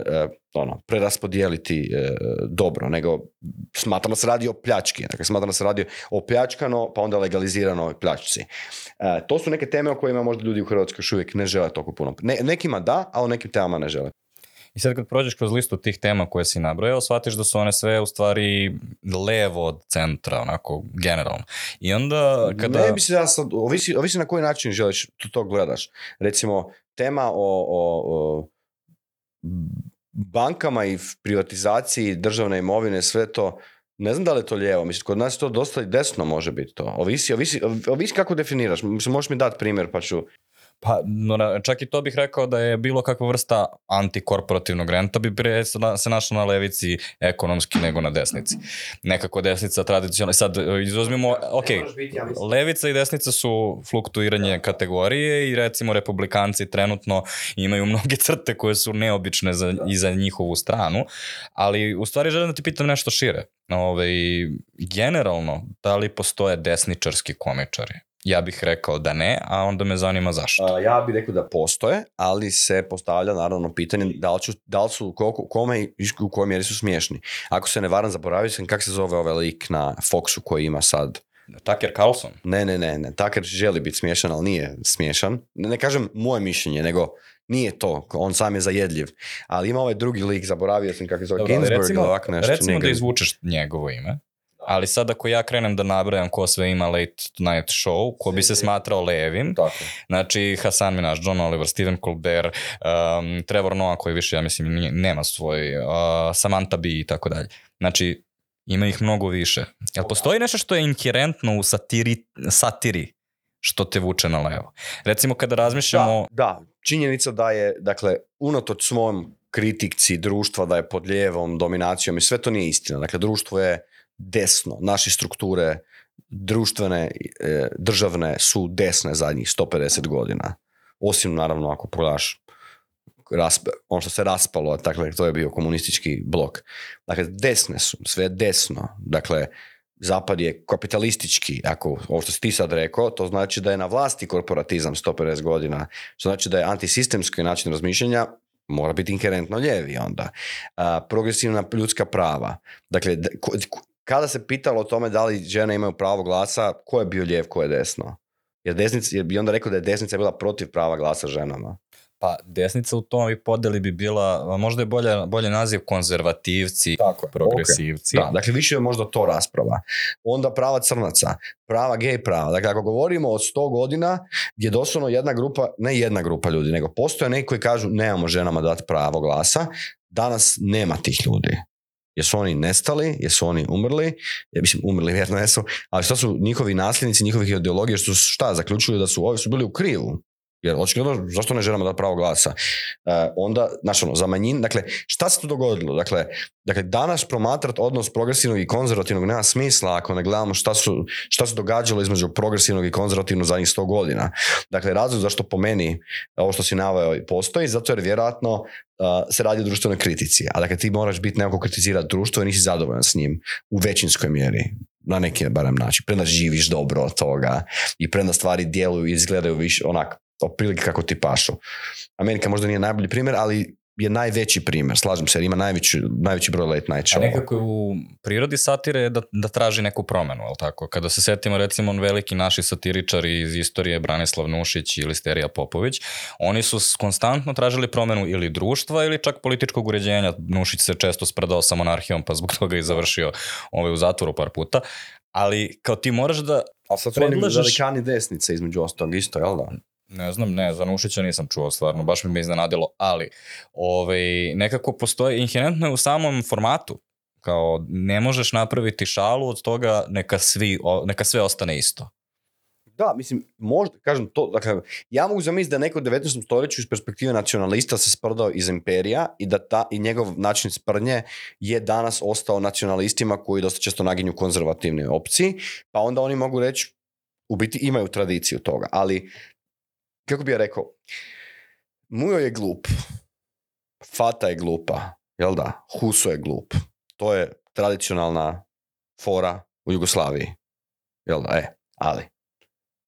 ono, preraspodijeliti e, dobro, nego smatram se radi o pljački. Dakle, smatram da se radi o pljačkano, pa onda legalizirano pljačci. to su neke teme o kojima možda ljudi u Hrvatskoj još uvijek ne žele toliko puno. Ne, nekima da, a o nekim temama ne žele. I sad kad prođeš kroz listu tih tema koje si nabrojao, shvatiš da su one sve u stvari levo od centra, onako, generalno. I onda kada... Ne bi se ja sad, ovisi, ovisi na koji način želiš, to, to gledaš. Recimo, tema o, o, bankama i privatizaciji državne imovine, sve to, ne znam da li je to lijevo, mislim, kod nas to dosta i desno može biti to. Ovisi, ovisi, ovisi kako definiraš. Mislim, možeš mi dati primjer pa ću... Pa čak i to bih rekao da je bilo kakva vrsta antikorporativnog renta bi prije se našla na levici ekonomski nego na desnici. Nekako desnica tradicionalna, sad izuzmimo, ok, levica i desnica su fluktuiranje kategorije i recimo republikanci trenutno imaju mnoge crte koje su neobične za, i za njihovu stranu, ali u stvari želim da ti pitam nešto šire. Ove, ovaj, generalno, da li postoje desničarski komičari? Ja bih rekao da ne, a onda me zanima zašto. ja bih rekao da postoje, ali se postavlja naravno pitanje da li, da su koliko, kome u kojoj mjeri su smiješni. Ako se ne varam, zaboravio sam kako se zove ovaj lik na Foxu koji ima sad. Tucker Carlson? Ne, ne, ne, ne. Tucker želi biti smiješan, ali nije smiješan. Ne, kažem moje mišljenje, nego nije to, on sam je zajedljiv. Ali ima ovaj drugi lik, zaboravio sam kako se zove Dobro, Ginsburg recimo, Recimo da izvučeš njegovo ime. Ali sad ako ja krenem da nabrajam ko sve ima late night show, ko bi se smatrao levim, znači Hasan Minaj, John Oliver, Stephen Colbert, um, Trevor Noah koji više, ja mislim, nema svoj, uh, Samantha Bee i tako dalje. Znači, ima ih mnogo više. Jel postoji nešto što je inherentno u satiri, satiri što te vuče na levo? Recimo kada razmišljamo... Da, činjenica da je, dakle, unatoč svojom kritikci društva da je pod lijevom dominacijom i sve to nije istina. Dakle, društvo je desno, naše strukture društvene, e, državne su desne zadnjih 150 godina. Osim naravno ako pogledaš ono što se raspalo, dakle to je bio komunistički blok. Dakle desne su, sve desno. Dakle zapad je kapitalistički, ako ovo što si ti sad rekao, to znači da je na vlasti korporatizam 150 godina, To znači da je antisistemski način razmišljanja mora biti inherentno ljevi onda. progresivna ljudska prava. Dakle, kada se pitalo o tome da li žene imaju pravo glasa, ko je bio lijev, ko je desno? Jer, desnica, jer bi onda rekao da je desnica bila protiv prava glasa ženama. Pa desnica u tom i podeli bi bila, možda je bolje, bolje naziv konzervativci, Tako progresivci. Da, dakle više je možda to rasprava. Onda prava crnaca, prava gej prava. Dakle ako govorimo od 100 godina gdje doslovno jedna grupa, ne jedna grupa ljudi, nego postoje neki koji kažu nemamo ženama dati pravo glasa, danas nema tih ljudi. Jesu oni nestali, jesu oni umrli, ja mislim umrli vjerno jesu, ali što su njihovi nasljednici, njihovih ideologija, što su šta, zaključuju da su ovi su bili u krivu. Jer očigledno zašto ne želimo da pravo glasa? E, onda, znači ono, za manjin, dakle, šta se tu dogodilo? Dakle, dakle danas promatrat odnos progresivnog i konzervativnog nema smisla ako ne gledamo šta, su, šta se događalo između progresivnog i konzervativnog zadnjih 100 godina. Dakle, razlog zašto po meni ovo što si naveo i postoji, zato jer vjerojatno e, se radi o društvenoj kritici. A dakle, ti moraš biti nekako kritizirat društvo i nisi zadovoljan s njim u većinskoj mjeri na neki barem način. Prenda živiš dobro od toga i prenda stvari djeluju i izgledaju više onak otprilike kako ti pašu. Amerika možda nije najbolji primjer, ali je najveći primjer, slažem se, jer ima najveći, najveći broj late night show. A nekako u prirodi satire da, da traži neku promenu, ali tako? Kada se setimo recimo on veliki naši satiričari iz istorije Branislav Nušić ili Sterija Popović, oni su konstantno tražili promenu ili društva ili čak političkog uređenja. Nušić se često spredao sa monarhijom pa zbog toga i završio ovaj, u zatvoru par puta. Ali kao ti moraš da A sad su oni velikani desnice između ostalog isto, jel da? Ne znam, ne, za Nušića nisam čuo stvarno, baš bi me iznenadilo, ali ovaj, nekako postoje, inherentno je u samom formatu, kao ne možeš napraviti šalu od toga neka, svi, neka sve ostane isto. Da, mislim, možda, kažem to, dakle, ja mogu zamisliti da neko u 19. stoljeću iz perspektive nacionalista se sprdao iz imperija i da ta, i njegov način sprnje je danas ostao nacionalistima koji dosta često naginju konzervativnoj opciji, pa onda oni mogu reći, u biti imaju tradiciju toga, ali kako bi ja rekao, Mujo je glup, Fata je glupa, jel da? Huso je glup. To je tradicionalna fora u Jugoslaviji. Jel da? E, ali.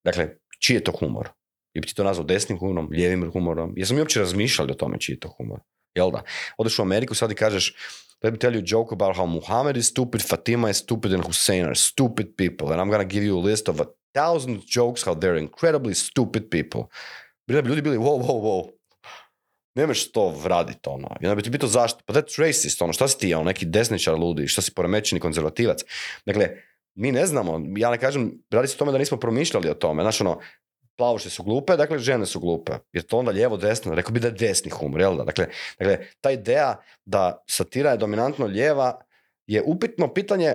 Dakle, čiji je to humor? I bi ti to nazvao desnim humorom, lijevim humorom? Jesam mi uopće razmišljali o tome čiji je to humor? Jel da? Odeš u Ameriku, sad i kažeš Let me tell you a joke about how Muhammad is stupid, Fatima is stupid, and Hussein are stupid people. And I'm gonna give you a list of thousand jokes how they're incredibly stupid people. Bili bi ljudi bili, wow, wow, wow, nemaš to vradit, ono. I onda bi ti pitao zašto, pa that's racist, ono, šta si ti, ono, neki desničar ludi, šta si poremećeni konzervativac. Dakle, mi ne znamo, ja ne kažem, radi se o tome da nismo promišljali o tome, znaš, ono, plavoši su glupe, dakle žene su glupe. Jer to onda lijevo, desno, rekao bi da je desni humor, jel da? Dakle, dakle, ta ideja da satira je dominantno lijeva je upitno pitanje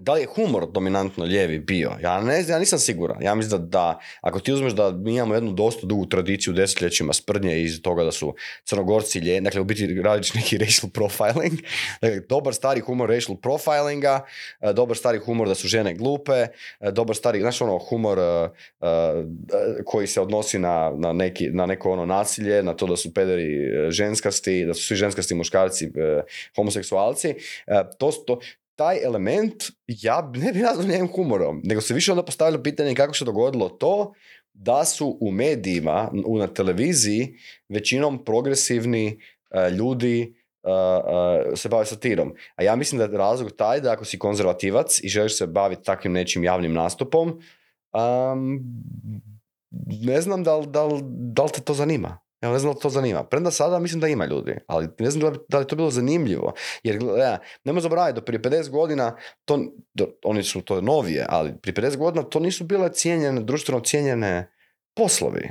da li je humor dominantno lijevi bio? Ja, ne, ja nisam siguran. Ja mislim da, da, ako ti uzmeš da mi imamo jednu dosta dugu tradiciju desetljećima sprdnje iz toga da su crnogorci ljevi, dakle u biti radiš neki racial profiling, dakle, dobar stari humor racial profilinga, e, dobar stari humor da su žene glupe, e, dobar stari, znaš ono, humor e, koji se odnosi na, na, neki, na neko ono nasilje, na to da su pederi ženskasti, da su svi ženskasti muškarci homoseksualci, to, to, taj element ja ne bi nazvao humorom, nego se više onda postavilo pitanje kako se dogodilo to da su u medijima, na televiziji, većinom progresivni e, ljudi e, e, se bave satirom. A ja mislim da je razlog taj da ako si konzervativac i želiš se baviti takvim nečim javnim nastupom, ne znam da li te to zanima. Ja, ne znam da to zanima. Premda sada mislim da ima ljudi, ali ne znam da li to bilo zanimljivo. Jer, gleda, nemoj zaboraviti, do prije 50 godina, to, oni su to novije, ali prije 50 godina to nisu bile cijenjene, društveno cijenjene poslovi.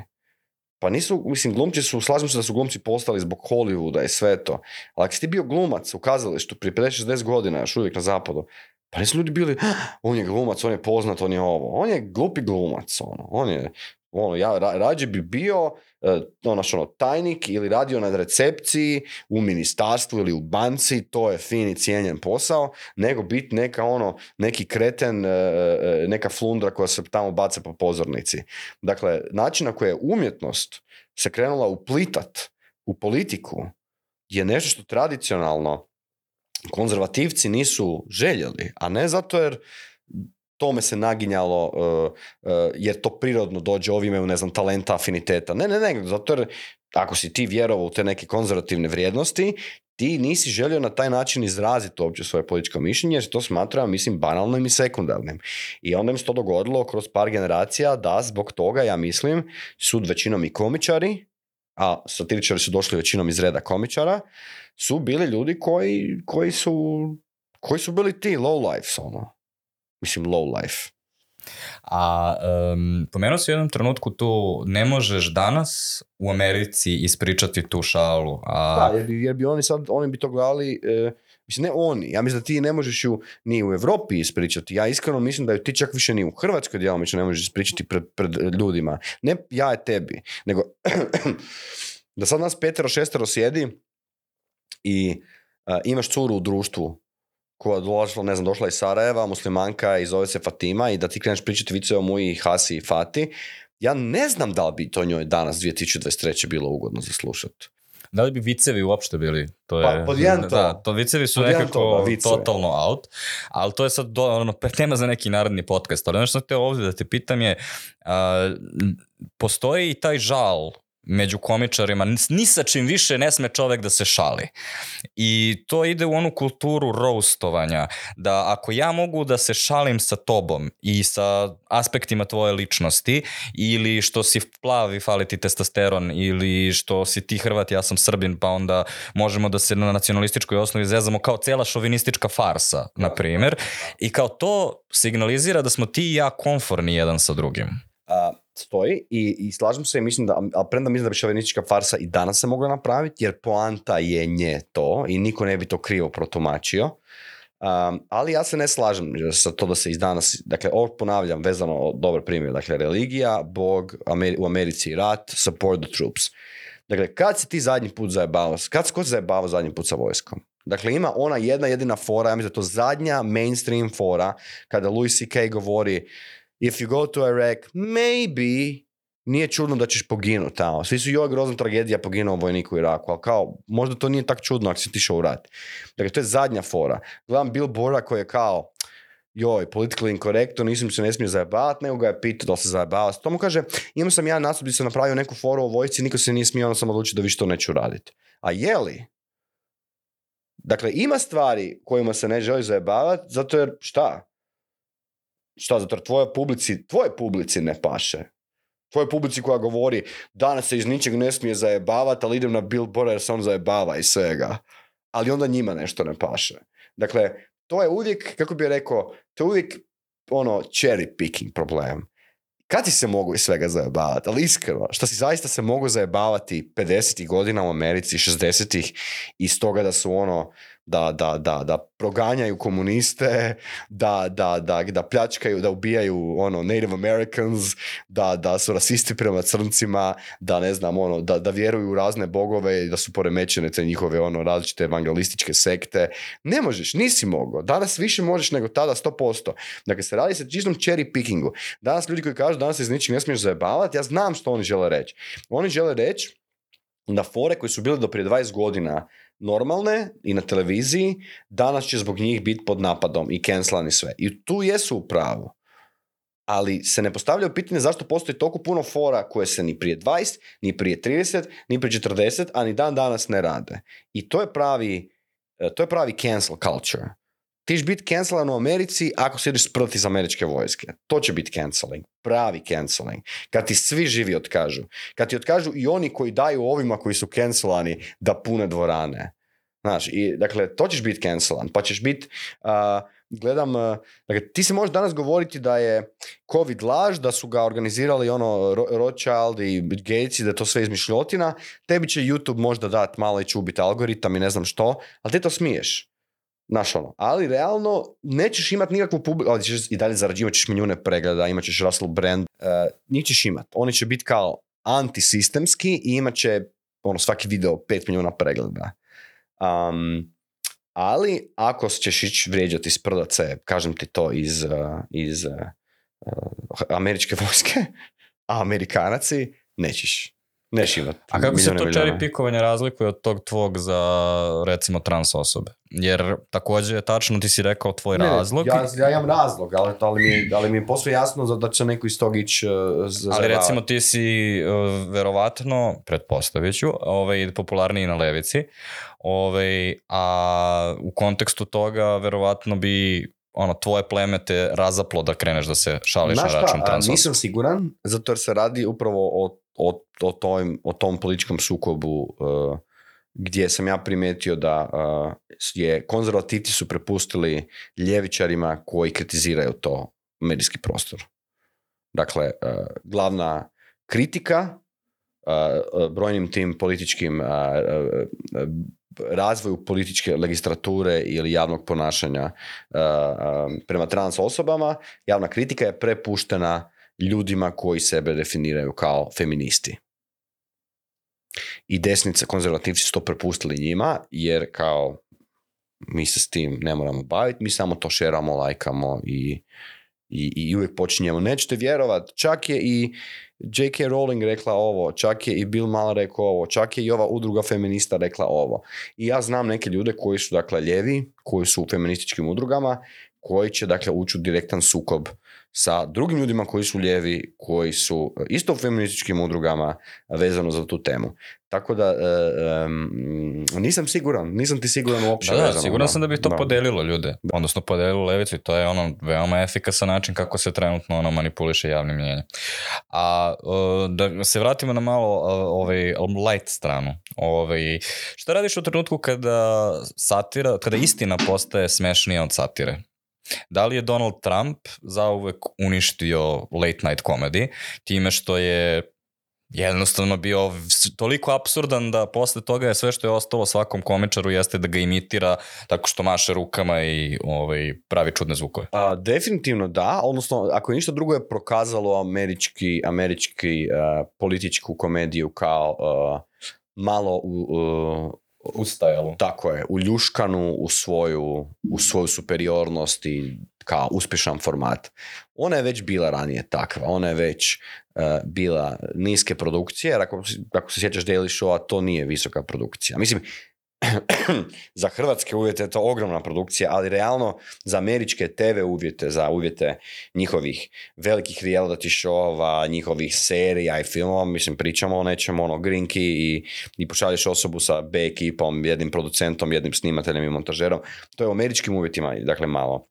Pa nisu, mislim, glumci su, slažem se da su glumci postali zbog Hollywooda i sve to. Ali ako si ti bio glumac u kazalištu prije 50-60 godina, još uvijek na zapadu, pa nisu ljudi bili, ah, on je glumac, on je poznat, on je ovo. On je glupi glumac, ono. On je, ono, ja rađe bi bio E, ono, tajnik ili radio na recepciji u ministarstvu ili u banci, to je fin i cijenjen posao, nego biti neka ono, neki kreten, e, e, neka flundra koja se tamo baca po pozornici. Dakle, način na koji je umjetnost se krenula uplitat u politiku je nešto što tradicionalno konzervativci nisu željeli, a ne zato jer tome se naginjalo e, e, jer to prirodno dođe ovime u ne znam talenta, afiniteta. Ne, ne, ne, zato jer ako si ti vjerovao u te neke konzervativne vrijednosti, ti nisi želio na taj način izraziti uopće svoje političko mišljenje jer to smatra, mislim, banalnim i sekundarnim. I onda im se to dogodilo kroz par generacija da zbog toga, ja mislim, su većinom i komičari, a satiričari su došli većinom iz reda komičara, su bili ljudi koji, koji su koji su bili ti low life. ono mislim, low life. A um, pomenuo u jednom trenutku tu, ne možeš danas u Americi ispričati tu šalu. A... Da, jer bi, oni sad, oni bi to gledali, e, mislim ne oni, ja mislim da ti ne možeš ju ni u Europi ispričati, ja iskreno mislim da ti čak više ni u Hrvatskoj djelomično ne možeš ispričati pred, pred e, ljudima. Ne ja je tebi, nego da sad nas petero, šestero sjedi i e, imaš curu u društvu koja dolazila, ne znam, došla iz Sarajeva, muslimanka i zove se Fatima i da ti kreneš pričati vice o muji Hasi i Fati, ja ne znam da li bi to njoj danas 2023. bilo ugodno za slušati. Da li bi vicevi uopšte bili? To je, pa, to. Da, to vicevi su nekako totalno out, ali to je sad do, ono, tema za neki narodni podcast, ali nešto ono te ovdje da te pitam je, postoji i taj žal među komičarima, ni sa čim više ne sme čovek da se šali. I to ide u onu kulturu roastovanja, da ako ja mogu da se šalim sa tobom i sa aspektima tvoje ličnosti, ili što si plavi, i fali ti testosteron, ili što si ti Hrvat, ja sam Srbin, pa onda možemo da se na nacionalističkoj osnovi zezamo kao cela šovinistička farsa, na primer, i kao to signalizira da smo ti i ja konforni jedan sa drugim. A, stoji i, i slažem se i mislim da, a premda mislim da bi šovinistička farsa i danas se mogla napraviti jer poanta je nje to i niko ne bi to krivo protumačio. Um, ali ja se ne slažem sa to da se iz danas, dakle ovo ponavljam vezano dobar primjer, dakle religija, Bog, u Americi rat, support the troops. Dakle, kad si ti zadnji put zajebavao, kad si ko se zajebavao zadnji put sa vojskom? Dakle, ima ona jedna jedina fora, ja mislim da to zadnja mainstream fora, kada Louis C.K. govori if you go to Iraq, maybe nije čudno da ćeš poginuti tamo. Svi su joj grozna tragedija poginuo vojniku u Iraku, ali kao, možda to nije tako čudno ako si tišao u rat. Dakle, to je zadnja fora. Gledam Bill Bora koji je kao, joj, politically incorrecto, nisam se ne smije zajebavati, nego ga je pitao da se zajebava. To mu kaže, imam sam ja nastup gdje sam napravio neku foru o vojci, niko se nije smio, onda sam odlučio da više to neću raditi. A je li? Dakle, ima stvari kojima se ne želi zajebavati, zato jer šta? Šta, zato tvoje publici, tvoje publici ne paše. Tvoje publici koja govori danas se iz ničeg ne smije zajebavati, ali idem na billboard jer se on zajebava i svega. Ali onda njima nešto ne paše. Dakle, to je uvijek, kako bih rekao, to je uvijek ono cherry picking problem. Kad si se mogu iz svega zajebavati? Ali iskreno, što si zaista se mogu zajebavati 50-ih godina u Americi, 60-ih, iz toga da su ono, da, da, da, da proganjaju komuniste, da, da, da, da pljačkaju, da ubijaju ono, Native Americans, da, da su rasisti prema crncima, da ne znam, ono, da, da vjeruju u razne bogove i da su poremećene te njihove ono, različite evangelističke sekte. Ne možeš, nisi mogao. Danas više možeš nego tada 100%. Dakle, se radi se čistom cherry pickingu. Danas ljudi koji kažu danas se iz ničeg ne smiješ zajebavati, ja znam što oni žele reći. Oni žele reći da fore koji su bili do prije 20 godina normalne i na televiziji, danas će zbog njih biti pod napadom i cancelan sve. I tu jesu u pravu. Ali se ne postavlja pitanje zašto postoji toliko puno fora koje se ni prije 20, ni prije 30, ni prije 40, a ni dan danas ne rade. I to je pravi, e, to je pravi cancel culture ti ćeš biti cancelan u Americi ako se ideš iz američke vojske. To će biti canceling. Pravi canceling. Kad ti svi živi otkažu. Kad ti otkažu i oni koji daju ovima koji su cancelani da pune dvorane. Znaš, i, dakle, to ćeš biti cancelan. Pa ćeš biti... Uh, gledam, dakle, ti se možeš danas govoriti da je COVID laž, da su ga organizirali ono Rothschild i i da je to sve izmišljotina, tebi će YouTube možda dati malo i čubit algoritam i ne znam što, ali ti to smiješ. Znaš ono, ali realno nećeš imati nikakvu publiku, ali ćeš i dalje zarađivat ćeš milijune pregleda, imat ćeš Russell brand, uh, e, ćeš imat. Oni će biti kao antisistemski i imat će ono, svaki video 5 milijuna pregleda. Um, ali ako ćeš ići vrijeđati sprdace, kažem ti to iz, e, iz e, američke vojske, a amerikanaci, nećeš neš imat A kako se to čeri pikovanje razlikuje od tog tvog za recimo trans osobe? Jer također je tačno, ti si rekao tvoj razlog. ja, ja imam razlog, ali, ali, mi, ali mi je posve jasno da će neko iz tog ići uh, e, za Ali recimo ti si uh, verovatno, pretpostavit ću, ovaj, popularniji na levici, ovaj, a u kontekstu toga verovatno bi ono, tvoje pleme te razaplo da kreneš da se šališ na račun transa. Nisam siguran, zato jer se radi upravo o o, tom, o tom političkom sukobu e, gdje sam ja primetio da e, je konzervativci su prepustili ljevičarima koji kritiziraju to medijski prostor. Dakle, e, glavna kritika brojnim tim političkim razvoju političke legislature ili javnog ponašanja prema trans osobama, javna kritika je prepuštena ljudima koji sebe definiraju kao feministi. I desnica konzervativci su to prepustili njima, jer kao mi se s tim ne moramo baviti, mi samo to šeramo, lajkamo i, i, i uvijek počinjemo. Nećete vjerovat, čak je i J.K. Rowling rekla ovo, čak je i Bill Mal rekao ovo, čak je i ova udruga feminista rekla ovo. I ja znam neke ljude koji su dakle ljevi, koji su u feminističkim udrugama, koji će dakle ući u direktan sukob sa drugim ljudima koji su lijevi, koji su e, isto u feminističkim udrugama vezano za tu temu. Tako da e, e, nisam siguran, nisam ti siguran uopće. Da, siguran sam da bi to da. podelilo ljude, da. odnosno podelilo levicu i to je ono veoma efikasan način kako se trenutno ono manipuliše javnim mnjenjem. A da se vratimo na malo ovaj, light stranu. Ovaj, šta radiš u trenutku kada satira, kada istina postaje smešnija od satire? Da li je Donald Trump zauvek uništio late night comedy time što je jednostavno bio toliko absurdan da posle toga je sve što je ostalo svakom komičaru jeste da ga imitira tako što maše rukama i ovaj, pravi čudne zvukove. A, definitivno da, odnosno ako je ništa drugo je prokazalo američki, američki eh, političku komediju kao eh, malo u, ustajalo. Tako je, ljuškanu u svoju, u svoju superiornost i kao uspješan format. Ona je već bila ranije takva, ona je već e, bila niske produkcije, jer ako, se sjećaš Daily show-a, to nije visoka produkcija. Mislim, za hrvatske uvjete je to ogromna produkcija, ali realno za američke TV uvjete, za uvjete njihovih velikih reality showa, njihovih serija i filmova, mislim pričamo o nečem, ono grinki i, i pošalješ osobu sa B ekipom, jednim producentom, jednim snimateljem i montažerom, to je u američkim uvjetima, dakle malo.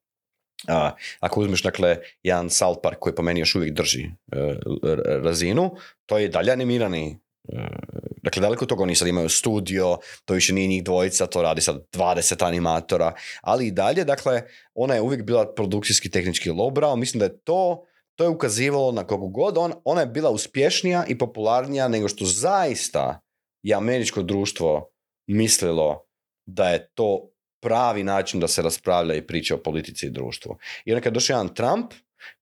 ako uzmeš dakle jedan saltpark Park koji po meni još uvijek drži e, razinu, to je dalje animirani Mm. Dakle, daleko od toga oni sad imaju studio, to više nije njih dvojica, to radi sad 20 animatora, ali i dalje, dakle, ona je uvijek bila produkcijski tehnički lowbrow, mislim da je to, to je ukazivalo na koliko god, on, ona je bila uspješnija i popularnija nego što zaista je američko društvo mislilo da je to pravi način da se raspravlja i priča o politici i društvu. I onda kad došao jedan Trump,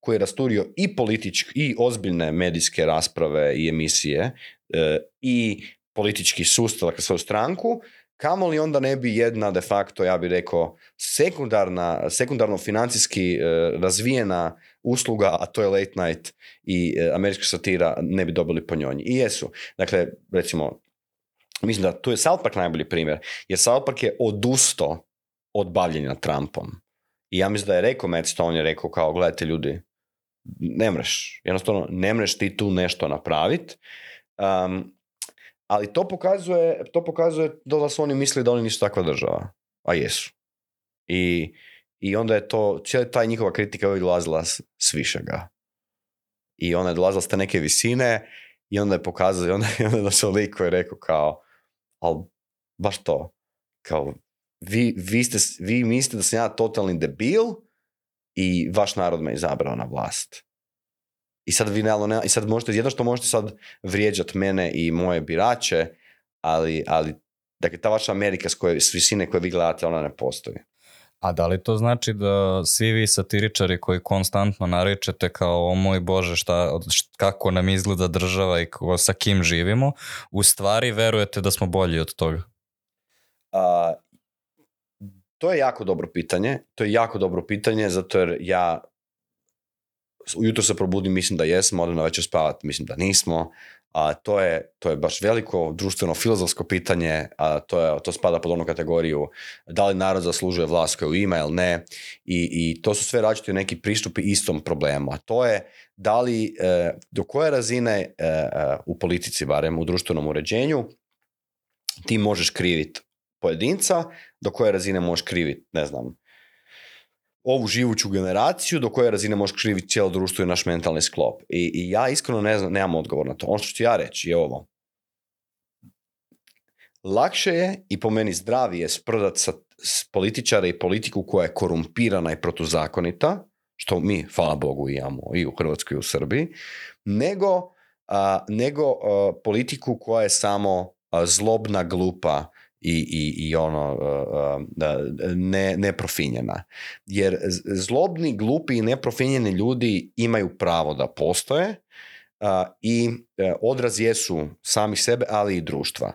koji je rasturio i politički i ozbiljne medijske rasprave i emisije E, i politički sustav, dakle svoju stranku, kamo li onda ne bi jedna de facto, ja bih rekao, sekundarna, sekundarno financijski e, razvijena usluga, a to je late night i e, američka satira, ne bi dobili po njoj. I jesu. Dakle, recimo, mislim da tu je South Park najbolji primjer, jer South Park je odusto od bavljenja Trumpom. I ja mislim da je rekao Matt Stone, je rekao kao, gledajte ljudi, ne mreš, jednostavno ne mreš ti tu nešto napraviti Um, ali to pokazuje, to pokazuje da su oni mislili da oni nisu takva država. A jesu. I, i onda je to, cijela ta njihova kritika je dolazila s višega. I ona je dolazila s te neke visine i onda je pokazala, i onda, i onda je došao koji je rekao kao, ali baš to, kao, vi, vi, ste, vi mislite da sam ja totalni debil i vaš narod me izabrao na vlast. I sad vi ne, i sad možete, jedno što možete sad vrijeđat mene i moje birače, ali, ali dakle, ta vaša Amerika s, koje, s visine koje vi gledate, ona ne postoji. A da li to znači da svi vi satiričari koji konstantno narečete kao o moj bože šta, kako nam izgleda država i ko, sa kim živimo, u stvari verujete da smo bolji od toga? A, to je jako dobro pitanje. To je jako dobro pitanje zato jer ja ujutro se probudim, mislim da jesmo, ali na večer spavati, mislim da nismo. A to je, to je baš veliko društveno-filozofsko pitanje, a to, je, to spada pod onu kategoriju da li narod zaslužuje vlast koju ima ili ne. I, I to su sve različiti neki pristupi istom problemu. A to je da li, e, do koje razine e, e, u politici, barem u društvenom uređenju, ti možeš kriviti pojedinca, do koje razine možeš kriviti, ne znam, ovu živuću generaciju do koje razine možeš kriviti cijelo društvo i naš mentalni sklop. I, ja iskreno ne znam, nemam odgovor na to. Ono što ću ja reći je ovo. Lakše je i po meni zdravije sprdat sa političara i politiku koja je korumpirana i protuzakonita, što mi, hvala Bogu, imamo i u Hrvatskoj i u Srbiji, nego, nego politiku koja je samo zlobna, glupa, i, i, i ono e, e, ne, neprofinjena. Jer zlobni, glupi i neprofinjeni ljudi imaju pravo da postoje i e, odraz jesu sami sebe, ali i društva.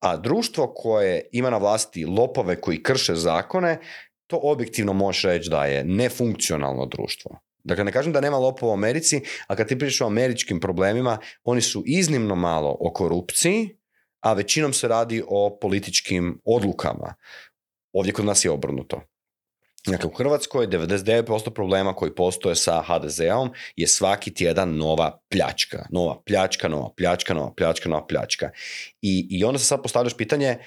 A društvo koje ima na vlasti lopove koji krše zakone, to objektivno možeš reći da je nefunkcionalno društvo. Dakle, ne kažem da nema lopova u Americi, a kad ti pričaš o američkim problemima, oni su iznimno malo o korupciji, a većinom se radi o političkim odlukama. Ovdje kod nas je obrnuto. Dakle, u Hrvatskoj 99% problema koji postoje sa HDZ-om je svaki tjedan nova pljačka. Nova pljačka, nova pljačka, nova pljačka, nova pljačka. I, i onda se sad postavljaš pitanje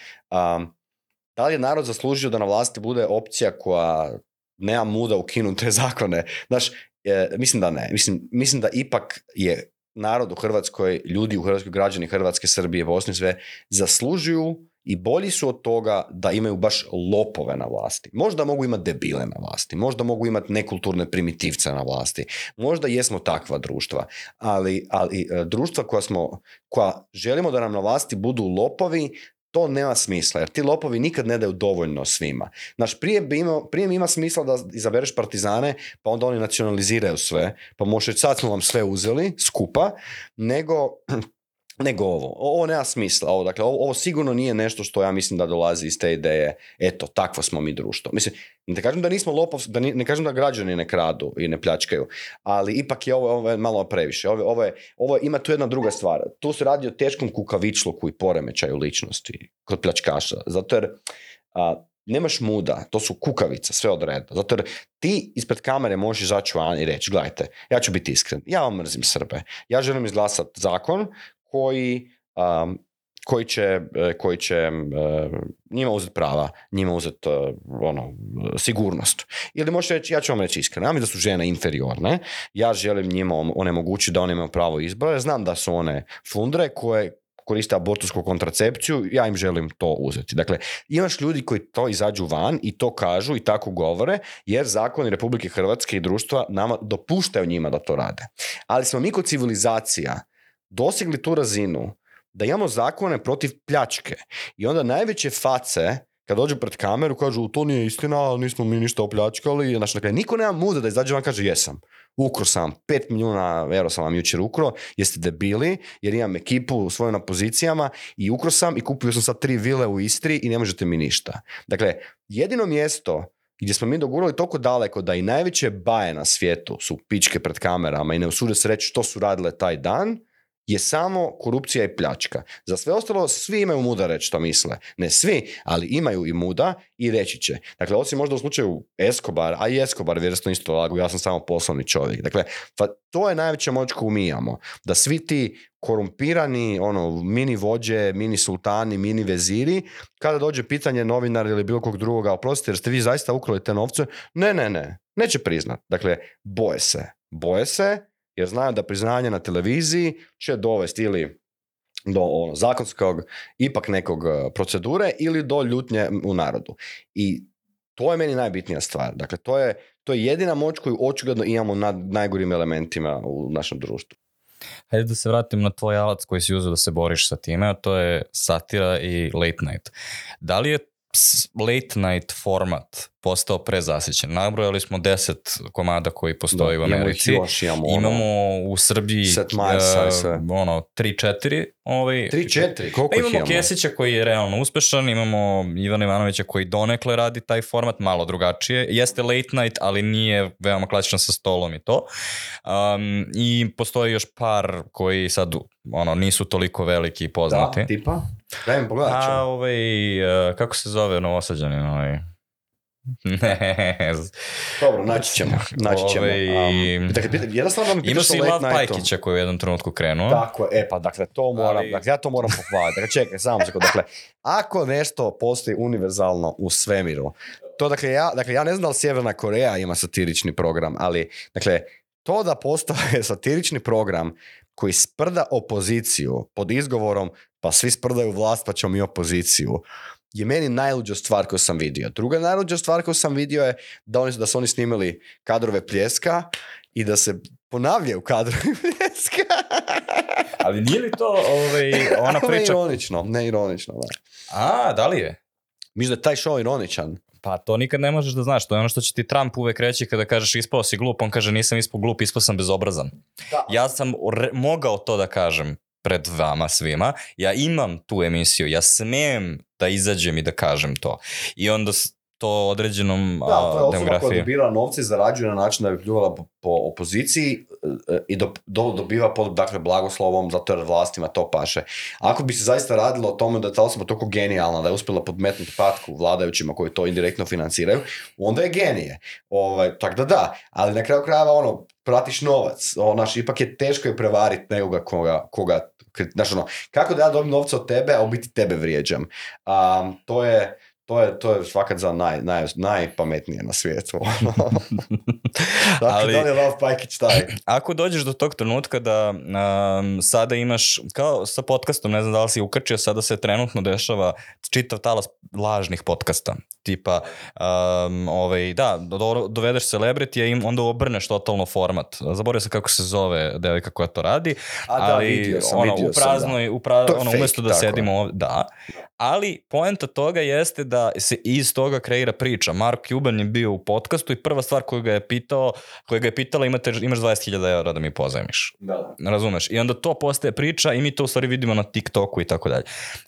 da li je narod zaslužio da na vlasti bude opcija koja nema muda ukinu te zakone? Znaš, e, mislim da ne. Mislim, mislim da ipak je narod u Hrvatskoj, ljudi u Hrvatskoj, građani Hrvatske, Srbije, Bosne, sve, zaslužuju i bolji su od toga da imaju baš lopove na vlasti. Možda mogu imati debile na vlasti, možda mogu imati nekulturne primitivce na vlasti, možda jesmo takva društva, ali, ali e, društva koja, smo, koja želimo da nam na vlasti budu lopovi to nema smisla, jer ti lopovi nikad ne daju dovoljno svima. naš prije bi mi ima smisla da izabereš partizane, pa onda oni nacionaliziraju sve, pa možeš sad smo vam sve uzeli, skupa, nego nego ovo. Ovo nema smisla. Ovo, dakle, ovo, sigurno nije nešto što ja mislim da dolazi iz te ideje. Eto, takvo smo mi društvo. Mislim, ne kažem da nismo lopov, da ne kažem da građani ne kradu i ne pljačkaju, ali ipak je ovo, ovo je malo previše. Ovo, ovo, je, ovo ima tu jedna druga stvar. Tu se radi o teškom kukavičluku i poremećaju ličnosti kod pljačkaša. Zato jer nemaš muda, to su kukavice, sve odredno, Zato jer ti ispred kamere možeš izaći van i reći, gledajte, ja ću biti iskren, ja vam mrzim Srbe, ja želim izglasati zakon koji um, koji će, e, koji će e, njima uzeti prava, njima uzeti e, ono, sigurnost. Ili možeš reći, ja ću vam reći iskreno, ja da su žene inferiorne, ja želim njima onemogućiti da one imaju pravo izbora, znam da su one fundre koje koriste abortusku kontracepciju, ja im želim to uzeti. Dakle, imaš ljudi koji to izađu van i to kažu i tako govore, jer zakoni Republike Hrvatske i društva nama dopuštaju njima da to rade. Ali smo mi kod civilizacija dosegli tu razinu da imamo zakone protiv pljačke i onda najveće face kad dođu pred kameru kažu to nije istina, nismo mi ništa opljačkali. Znači, dakle, niko nema muda da izađe vam kaže jesam. Ukro sam, 5 milijuna euro sam vam jučer ukro, jeste debili, jer imam ekipu svoju na pozicijama i ukro sam i kupio sam sad tri vile u Istri i ne možete mi ništa. Dakle, jedino mjesto gdje smo mi dogurali toliko daleko da i najveće baje na svijetu su pičke pred kamerama i ne usude se reći što su radile taj dan – je samo korupcija i pljačka. Za sve ostalo svi imaju muda reći što misle. Ne svi, ali imaju i muda i reći će. Dakle, osim možda u slučaju Escobar, a i Escobar vjerojatno isto lagu, ja sam samo poslovni čovjek. Dakle, to je najveća moć koju mi imamo. Da svi ti korumpirani, ono, mini vođe, mini sultani, mini veziri, kada dođe pitanje novinara ili bilo kog drugoga, oprostite, jer ste vi zaista ukrali te novce, ne, ne, ne, neće priznat. Dakle, boje se. Boje se, jer znaju da priznanje na televiziji će dovesti ili do ono, zakonskog ipak nekog e, procedure ili do ljutnje u narodu. I to je meni najbitnija stvar. Dakle, to je, to je jedina moć koju očigledno imamo nad najgorim elementima u našem društvu. Hajde da se vratim na tvoj alac koji si uzeo da se boriš sa time, a to je satira i late night. Da li je late night format postao prezasićen. Nabrojali smo deset komada koji postoji u Americi. Ono, imamo, u Srbiji e, ono 3-4. Ovaj, 3-4? E, imamo Kesića koji je realno uspešan, imamo Ivana Ivanovića koji donekle radi taj format, malo drugačije. Jeste late night, ali nije veoma klasičan sa stolom i to. Um, I postoji još par koji sad ono, nisu toliko veliki i poznati. Da, tipa? A ovaj, e, kako se zove novosađanin ovaj? ne Dobro, naći ćemo. Naći ćemo. Um, jedna Pajkića koji u jednom trenutku krenuo. Tako je, e pa dakle, to moram, dakle, ja to moram pohvaliti. Dakle, čekaj, samo sekund. Dakle, ako nešto postoji univerzalno u svemiru, to dakle ja, dakle ja ne znam da li Sjeverna Koreja ima satirični program, ali dakle to da postoje satirični program koji sprda opoziciju pod izgovorom pa svi sprdaju vlast pa ćemo mi opoziciju je meni najluđa stvar koju sam vidio. Druga najluđa stvar koju sam vidio je da, oni, da su oni snimili kadrove pljeska i da se ponavljaju kadrovi pljeska. Ali nije li to ovaj, ona priča... Ne ironično, ne ironično. A, da li je? Mislim da je taj show ironičan. Pa to nikad ne možeš da znaš, to je ono što će ti Trump uvek reći kada kažeš ispao si glup, on kaže nisam ispao glup, ispao sam bezobrazan. Ja sam mogao to da kažem, pred vama svima, ja imam tu emisiju, ja smijem da izađem i da kažem to. I onda to određenom da, to je demografiju. koja dobira novce i zarađuje na način da bi pljuvala po, opoziciji e, e, i do, dobiva pod dakle, blagoslovom zato jer vlastima to paše. Ako bi se zaista radilo o tome da je ta osoba toliko genijalna da je uspjela podmetnuti patku vladajućima koji to indirektno financiraju, onda je genije. Ovaj, tako da da, ali na kraju krajeva ono, pratiš novac, ipak je teško je prevariti nekoga koga, koga Znaš ono, kako da ja dobim novca od tebe, a u biti tebe vrijeđam. Um, to je to je, to je za naj, najpametnije na svijetu. Ono. Ali, da Ako dođeš do tog trenutka da um, sada imaš, kao sa podcastom, ne znam da li si ukrčio, sada se trenutno dešava čitav talas lažnih podcasta. Tipa, um, ovaj, da, do, dovedeš celebrity, a im, onda obrneš totalno format. Zaboravio sam kako se zove devojka koja to radi. A ali, da, vidio sam, ono, u praznoj, da. ono, umjesto da sedimo ovdje, da ali poenta toga jeste da se iz toga kreira priča. Mark Cuban je bio u podcastu i prva stvar koju ga je pitao, koja ga je pitala imate, imaš 20.000 eura da mi pozajmiš. Da. Razumeš? I onda to postaje priča i mi to u stvari vidimo na TikToku i tako dalje.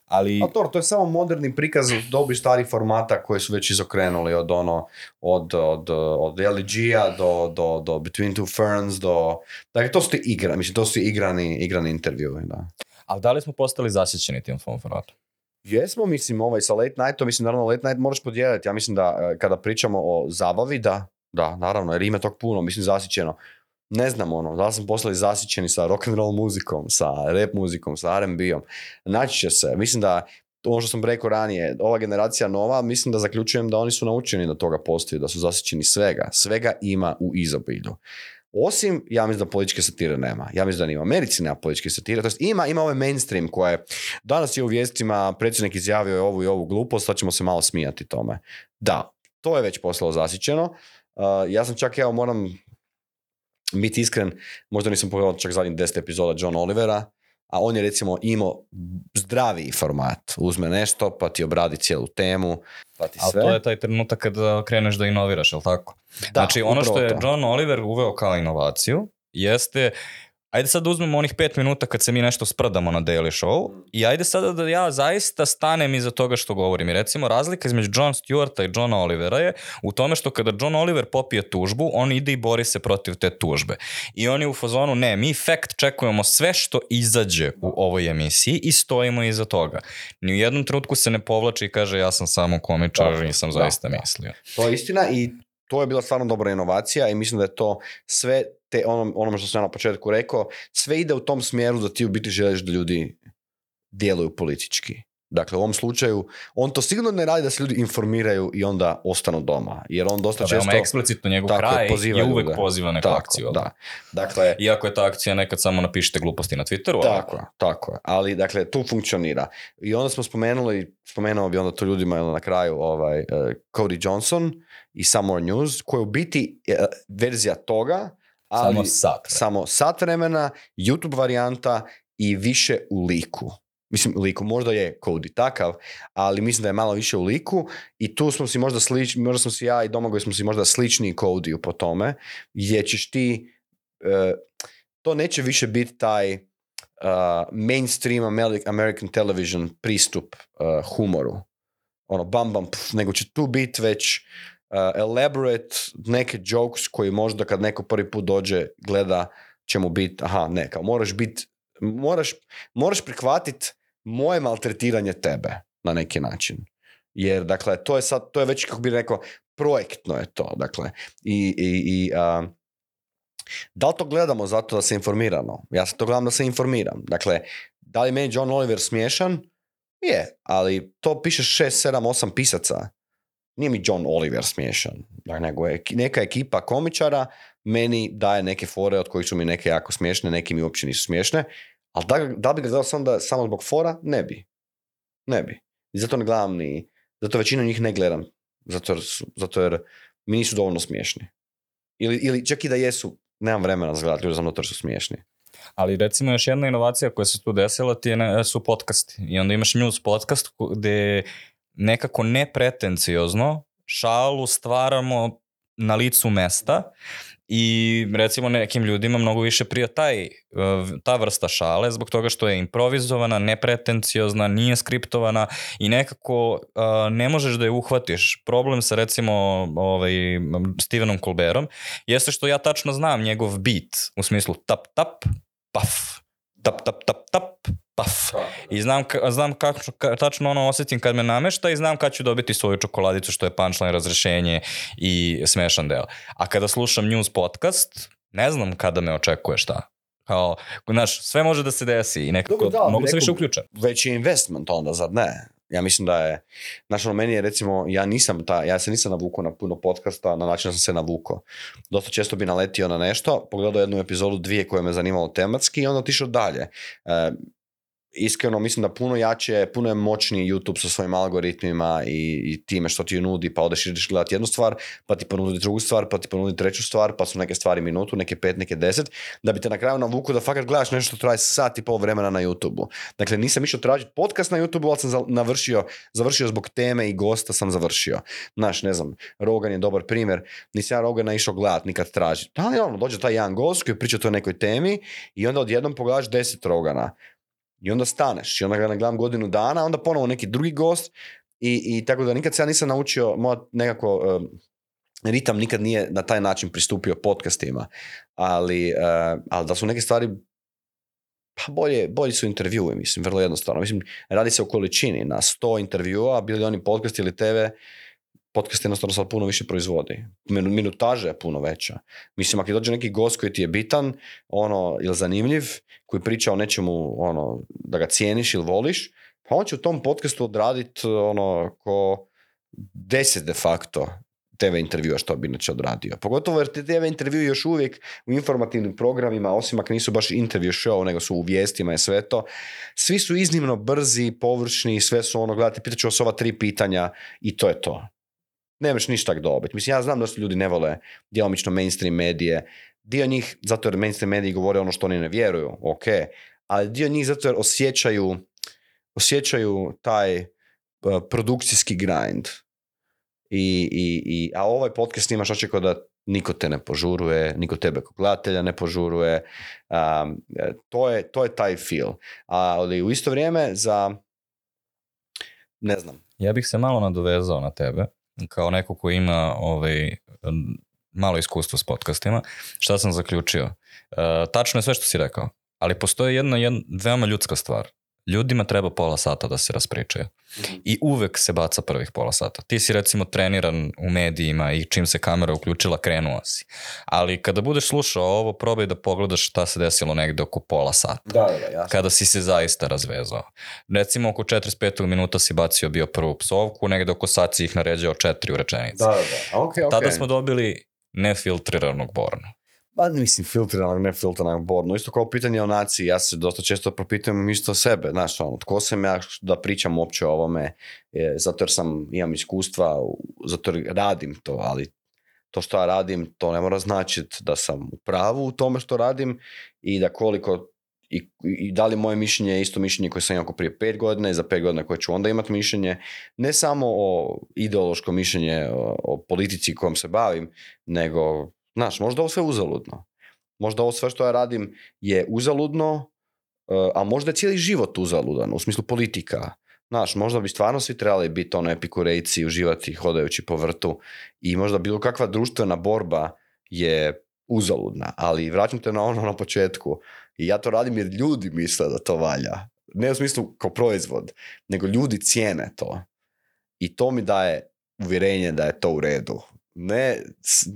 Ali... A to, to je samo moderni prikaz dobi starih formata koje su već izokrenuli od ono, od, od, od LG-a do, do, do Between Two Ferns, do... Dakle, to su ti igra, mislim, to su igrani, igrani intervjue, da. Ali da li smo postali zasićeni tim formatom? Jesmo, mislim, ovaj sa late to mislim, naravno, late night moraš podijeliti. Ja mislim da e, kada pričamo o zabavi, da, da, naravno, jer ima tog puno, mislim, zasićeno. Ne znam, ono, da li sam poslali zasićeni sa rock and roll muzikom, sa rap muzikom, sa R&B-om. Naći će se. Mislim da, ono što sam rekao ranije, ova generacija nova, mislim da zaključujem da oni su naučeni da toga postoji, da su zasićeni svega. Svega ima u izobilju. Osim, ja mislim da političke satire nema. Ja mislim da ni u Americi nema političke satire. ima, ima ovaj mainstream koje danas je u vijestima predsjednik izjavio ovu i ovu glupost, sad ćemo se malo smijati tome. Da, to je već poslalo zasićeno. Uh, ja sam čak, evo moram biti iskren, možda nisam pogledao čak zadnjih deset epizoda John Olivera, a on je recimo imao zdravi format. Uzme nešto, pa ti obradi cijelu temu, pa ti sve. Ali to je taj trenutak kad kreneš da inoviraš, je li tako? Da, znači ono što je John Oliver uveo kao inovaciju, jeste ajde sad uzmemo onih pet minuta kad se mi nešto sprdamo na Daily Show i ajde sada da ja zaista stanem iza toga što govorim. recimo razlika između John Stewarta i Johna Olivera je u tome što kada John Oliver popije tužbu, on ide i bori se protiv te tužbe. I on je u fazonu, ne, mi fact čekujemo sve što izađe u ovoj emisiji i stojimo iza toga. Ni u jednom trenutku se ne povlači i kaže ja sam samo komičar, nisam zaista da, mislio. To je istina i to je bila stvarno dobra inovacija i mislim da je to sve te onom, onom što sam ja na početku rekao, sve ide u tom smjeru da ti u biti želiš da ljudi djeluju politički. Dakle, u ovom slučaju, on to sigurno ne radi da se ljudi informiraju i onda ostanu doma. Jer on dosta često... eksplicitno njegov tako, kraj je uvek poziva neku akciju. Dakle, Iako je ta akcija nekad samo napišete gluposti na Twitteru. Tako, ali... tako. Ali, dakle, tu funkcionira. I onda smo spomenuli, spomenuo bi onda to ljudima na kraju ovaj, uh, Cody Johnson i Some More News, koji je u biti eh, verzija toga ali, samo sat. Samo sat vremena, YouTube varijanta i više u liku. Mislim, liku možda je kodi takav, ali mislim da je malo više u liku i tu smo si možda slični, možda smo si ja i Domagoj smo si možda slični kodi po tome, gdje ćeš ti, e, to neće više biti taj e, mainstream American television pristup uh, humoru. Ono, bam, bam, nego će tu biti već Uh, elaborate neke jokes koji možda kad neko prvi put dođe gleda će mu biti, aha, ne, kao moraš biti, moraš, moraš prihvatiti moje maltretiranje tebe na neki način. Jer, dakle, to je sad, to je već, kako bi rekao, projektno je to, dakle. I, i, i uh, da li to gledamo zato da se informiramo? Ja se to gledam da se informiram. Dakle, da li meni John Oliver smiješan? Je, ali to piše 6, 7, 8 pisaca nije mi John Oliver smiješan, nego je neka ekipa komičara meni daje neke fore od kojih su mi neke jako smiješne, neki mi uopće nisu smiješne, ali da, da bi ga gledao sam da, samo zbog fora? Ne bi. Ne bi. I zato ne gledam ni, zato većinu njih ne gledam, zato jer, zato jer mi nisu dovoljno smiješni. Ili, ili čak i da jesu, nemam vremena za gledati ljudi, zato su smiješni. Ali recimo još jedna inovacija koja se tu desila ti je, su podcasti. I onda imaš news podcast gdje nekako nepretenciozno šalu stvaramo na licu mesta i recimo nekim ljudima mnogo više prija taj, eh, ta vrsta šale zbog toga što je improvizovana, nepretenciozna, nije skriptovana i nekako eh, ne možeš da je uhvatiš. Problem sa recimo ovaj, Stevenom Colberom jeste što ja tačno znam njegov beat u smislu tap tap, paf, tap tap tap tap, paf. I znam, znam kako, tačno ono osjetim kad me namešta i znam kad ću dobiti svoju čokoladicu što je punchline razrešenje i smešan deo. A kada slušam news podcast, ne znam kada me očekuje šta kao, znaš, sve može da se desi i nekako, Dobro, da, mogu se više uključati. Već je investment onda, zar ne? Ja mislim da je, znaš, ono, meni je recimo, ja nisam ta, ja se nisam navukao na puno podcasta, na način da sam se navuko Dosta često bi naletio na nešto, pogledao jednu epizodu, dvije koje me zanimalo tematski i onda otišao dalje. E, iskreno mislim da puno jače, puno je moćniji YouTube sa svojim algoritmima i, i time što ti nudi, pa odeš ideš gledati jednu stvar, pa ti ponudi drugu stvar, pa ti ponudi treću stvar, pa su neke stvari minutu, neke pet, neke deset, da bi te na kraju navuku da fakat gledaš nešto što traje sat i pol vremena na YouTube-u. Dakle, nisam išao tražiti podcast na YouTube-u, ali sam završio zbog teme i gosta sam završio. Znaš, ne znam, Rogan je dobar primjer, nisam ja Rogana išao gledati, nikad tražiti. Ali ono, dođe taj jedan gost koji priča o nekoj temi i onda odjednom pogledaš deset Rogana i onda staneš i onda ga nagledam godinu dana, onda ponovo neki drugi gost i, i tako da nikad se ja nisam naučio, moja nekako ritam nikad nije na taj način pristupio podcastima, ali, ali da su neke stvari pa bolje, bolji su intervjui, mislim, vrlo jednostavno. Mislim, radi se o količini. Na 100 intervjua, bili oni podcast ili TV, podcast jednostavno sad puno više proizvodi. Minutaža je puno veća. Mislim, ako dođe neki gost koji ti je bitan, ono, ili zanimljiv, koji priča o nečemu, ono, da ga cijeniš ili voliš, pa on će u tom podcastu odraditi, ono, ko deset de facto TV intervjua što bi inače odradio. Pogotovo jer te TV intervju još uvijek u informativnim programima, osim ako nisu baš intervju show, nego su u vijestima i sve to, svi su iznimno brzi, površni, sve su ono, gledajte, pitaću vas ova tri pitanja i to je to nemaš ništa dobiti. Mislim, ja znam da su ljudi ne vole djelomično mainstream medije, dio njih, zato jer mainstream mediji govore ono što oni ne vjeruju, ok, ali dio njih zato jer osjećaju, osjećaju taj eh, produkcijski grind. I, i, i, a ovaj podcast imaš očekao da niko te ne požuruje, niko tebe kog gledatelja ne požuruje. Eh, to, je, to je taj feel. Ali u isto vrijeme za, ne znam. Ja bih se malo nadovezao na tebe kao neko ko ima ovaj, malo iskustva s podcastima, šta sam zaključio? E, tačno je sve što si rekao, ali postoji jedna, jedna veoma ljudska stvar, ljudima treba pola sata da se raspričaju. I uvek se baca prvih pola sata. Ti si recimo treniran u medijima i čim se kamera uključila krenuo si. Ali kada budeš slušao ovo, probaj da pogledaš šta se desilo negde oko pola sata. Da, jasno. Kada si se zaista razvezao. Recimo oko 45. minuta si bacio bio prvu psovku, negde oko sat si ih naređao četiri u rečenici. Da, da, Okay, okay. Tada smo dobili nefiltriranog Borna. Ba, pa, mislim, filtriranog, ne filtriranog, borno. Isto kao pitanje o naciji, ja se dosta često propitujem isto sebe, znaš, ono, tko sam ja da pričam uopće o ovome, e, zato jer sam, imam iskustva, zato jer radim to, ali to što ja radim, to ne mora značiti da sam u pravu u tome što radim i da koliko i, da li moje mišljenje je isto mišljenje koje sam imao prije pet godina i za pet godina koje ću onda imati mišljenje, ne samo o ideološko mišljenje o, o politici kojom se bavim, nego Znaš, možda ovo sve uzaludno. Možda ovo sve što ja radim je uzaludno, eh, a možda je cijeli život uzaludan, u smislu politika. Naš, možda bi stvarno svi trebali biti ono epikurejci uživati hodajući po vrtu i možda bilo kakva društvena borba je uzaludna, ali vraćam te na ono na početku. I ja to radim jer ljudi misle da to valja. Ne u smislu kao proizvod, nego ljudi cijene to. I to mi daje uvjerenje da je to u redu ne,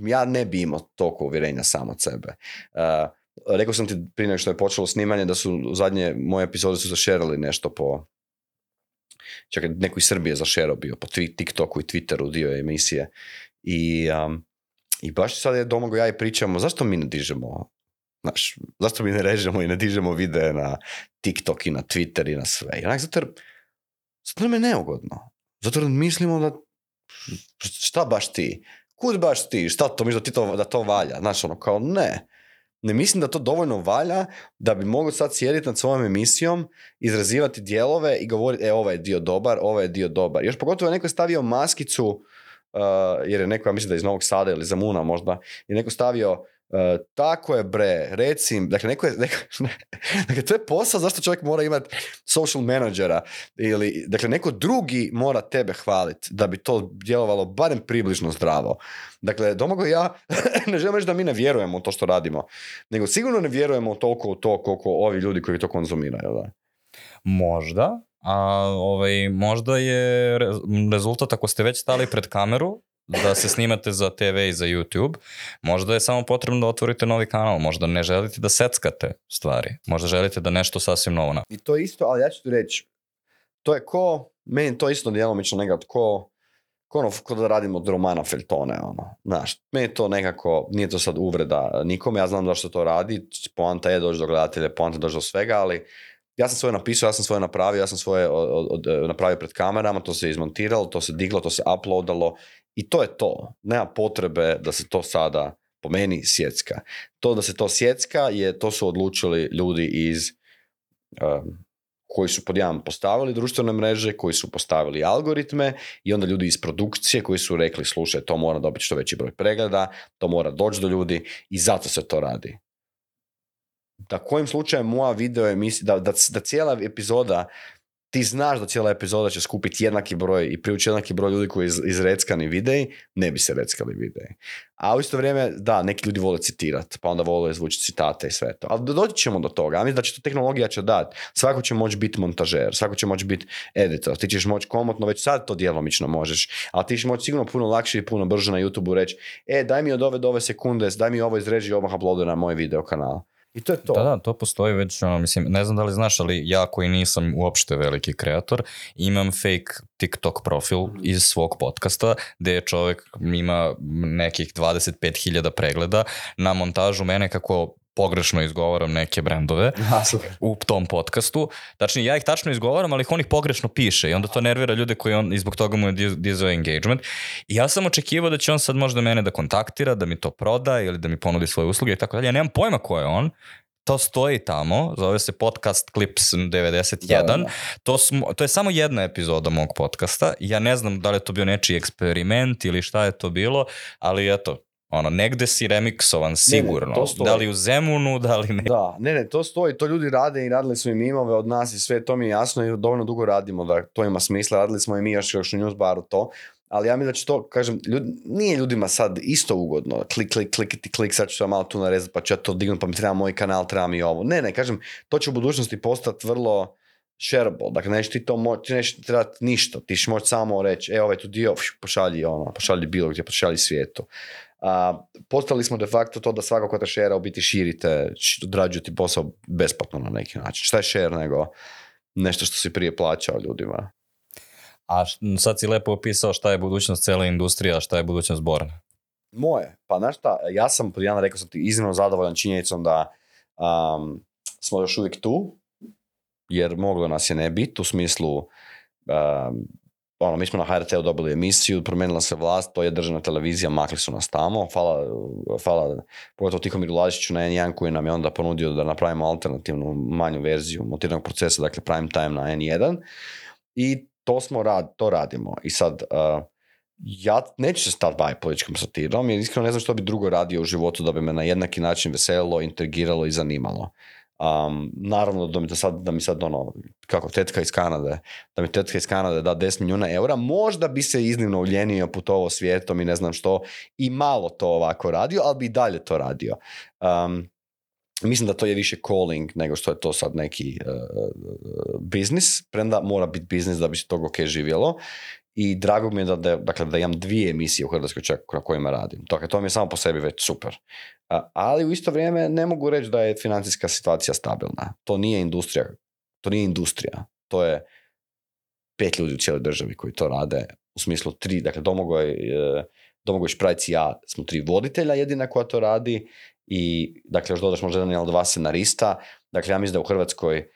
ja ne bi imao toliko uvjerenja sam od sebe. Uh, rekao sam ti prije što je počelo snimanje da su zadnje moje epizode su zašerali nešto po čak neko iz Srbije zašerao bio po TikToku i Twitteru dio emisije i, um, i baš sad je domogo ja i pričamo zašto mi ne dižemo znaš, zašto mi ne režemo i ne dižemo videe na TikTok i na Twitter i na sve i onak zato jer zato nam je neugodno zato jer mislimo da šta baš ti kud baš ti, šta to misliš da to, da to valja? Znaš, ono, kao ne. Ne mislim da to dovoljno valja da bi mogao sad sjediti nad svojom emisijom, izrazivati dijelove i govoriti, e, ovaj je dio dobar, ovaj je dio dobar. Još pogotovo je neko stavio maskicu, uh, jer je neko, ja mislim da je iz Novog Sada ili Muna možda, je neko stavio E, tako je bre, recim, dakle, neko je, neko, dakle, to je posao zašto čovjek mora imati social menadžera ili, dakle, neko drugi mora tebe hvaliti da bi to djelovalo barem približno zdravo. Dakle, Domago ja ne želim reći da mi ne vjerujemo u to što radimo, nego sigurno ne vjerujemo toliko u to koliko ovi ljudi koji to konzumiraju. Da? Možda, a ovaj, možda je rezultat ako ste već stali pred kameru da se snimate za TV i za YouTube, možda je samo potrebno da otvorite novi kanal, možda ne želite da seckate stvari, možda želite da nešto sasvim novo na. I to je isto, ali ja ću ti reći, to je ko, meni to isto djelomično negat, ko, ko, ono, ko da radimo od romana Feltone, ono, znaš, meni to nekako, nije to sad uvreda nikome, ja znam da što to radi, poanta je doći do gledatelja, poanta je doći do svega, ali ja sam svoje napisao, ja sam svoje napravio, ja sam svoje od, napravio pred kamerama, to se izmontiralo, to se diglo, to se uploadalo i to je to. Nema potrebe da se to sada po meni sjecka. To da se to sjecka je, to su odlučili ljudi iz um, koji su pod jedan postavili društvene mreže, koji su postavili algoritme i onda ljudi iz produkcije koji su rekli slušaj to mora dobiti što veći broj pregleda, to mora doći do ljudi i zato se to radi. Da kojim slučajem moja video emisija, da, da, da cijela epizoda ti znaš da cijela epizoda će skupiti jednaki broj i priući jednaki broj ljudi koji iz, izreckani videi, ne bi se reckali videi. A u isto vrijeme, da, neki ljudi vole citirati, pa onda vole izvući citate i sve to. Ali doći ćemo do toga. Ja mislim da će to tehnologija će dati. Svako će moći biti montažer, svako će moći biti editor. Ti ćeš moći komotno, već sad to djelomično možeš, ali ti ćeš moći sigurno puno lakše i puno brže na YouTube-u reći, e, daj mi od ove do ove sekunde, daj mi ovo izreži i odmah na moj video kanal. I to je to. Da, da, to postoji već, ono, mislim, ne znam da li znaš, ali ja koji nisam uopšte veliki kreator, imam fake TikTok profil mhm. iz svog podcasta, gde čovek ima nekih 25.000 pregleda na montažu mene kako pogrešno izgovaram neke brendove u tom podcastu. Tačnije, ja ih tačno izgovaram, ali ih on ih pogrešno piše i onda to nervira ljude koji on, i zbog toga mu je dizao engagement. I ja sam očekivao da će on sad možda mene da kontaktira, da mi to proda ili da mi ponudi svoje usluge i tako dalje. Ja nemam pojma ko je on, to stoji tamo, zove se podcast Clips 91. Da, To, smo, to je samo jedna epizoda mog podcasta. Ja ne znam da li je to bio nečiji eksperiment ili šta je to bilo, ali eto, ono, negde si remiksovan sigurno. da li u Zemunu, da li ne. Da, ne, ne, to stoji, to ljudi rade i radili su i mimove od nas i sve, to mi je jasno i dovoljno dugo radimo da to ima smisla, radili smo i mi još, još u Newsbaru to, ali ja mislim da će to, kažem, nije ljudima sad isto ugodno, klik, klik, klikiti, klik, sad ću ja malo tu narezati, pa ću ja to dignut, pa mi treba moj kanal, treba mi ovo. Ne, ne, kažem, to će u budućnosti postati vrlo shareable, dakle nećeš ti to moći, ti nećeš trebati ništa, ti samo reći, e ovaj tu dio, pošalji ono, pošalji bilo gdje, pošalji svijetu a, postali smo de facto to da svako ko te šera u biti širite, odrađuju ti posao besplatno na neki način. Šta je share nego nešto što si prije plaćao ljudima? A sad si lepo opisao šta je budućnost cijele industrije, a šta je budućnost Borne. Moje. Pa znaš šta, ja sam, prijana rekao sam ti, iznimno zadovoljan činjenicom da smo još uvijek tu, jer moglo nas je ne biti u smislu ono, mi smo na hrt dobili emisiju, promijenila se vlast, to je državna televizija, makli su nas tamo. Hvala, hvala pogotovo Tihomiru na N1 koji nam je onda ponudio da napravimo alternativnu manju verziju motirnog procesa, dakle prime time na N1. I to smo rad, to radimo. I sad, uh, ja neću se stati baviti političkom satirom jer iskreno ne znam što bi drugo radio u životu da bi me na jednaki način veselilo, integriralo i zanimalo. Um, naravno da mi, to sad, da mi sad ono, kako tetka iz Kanade, da mi tetka iz Kanade da 10 milijuna eura, možda bi se iznimno uljenio putovao svijetom i ne znam što i malo to ovako radio, ali bi i dalje to radio. Um, mislim da to je više calling nego što je to sad neki uh, biznis, premda mora biti biznis da bi se tog ok živjelo i drago mi je da, da, dakle, da imam dvije emisije u Hrvatskoj čak na kojima radim. Dakle, to mi je samo po sebi već super. Ali u isto vrijeme ne mogu reći da je financijska situacija stabilna. To nije industrija. To nije industrija. To je pet ljudi u cijeloj državi koji to rade. U smislu tri, dakle, Domagoj, e, Domagoj Šprajc i ja smo tri voditelja jedina koja to radi i dakle još dodaš možda jedan ili dva scenarista. Dakle, ja mislim da u Hrvatskoj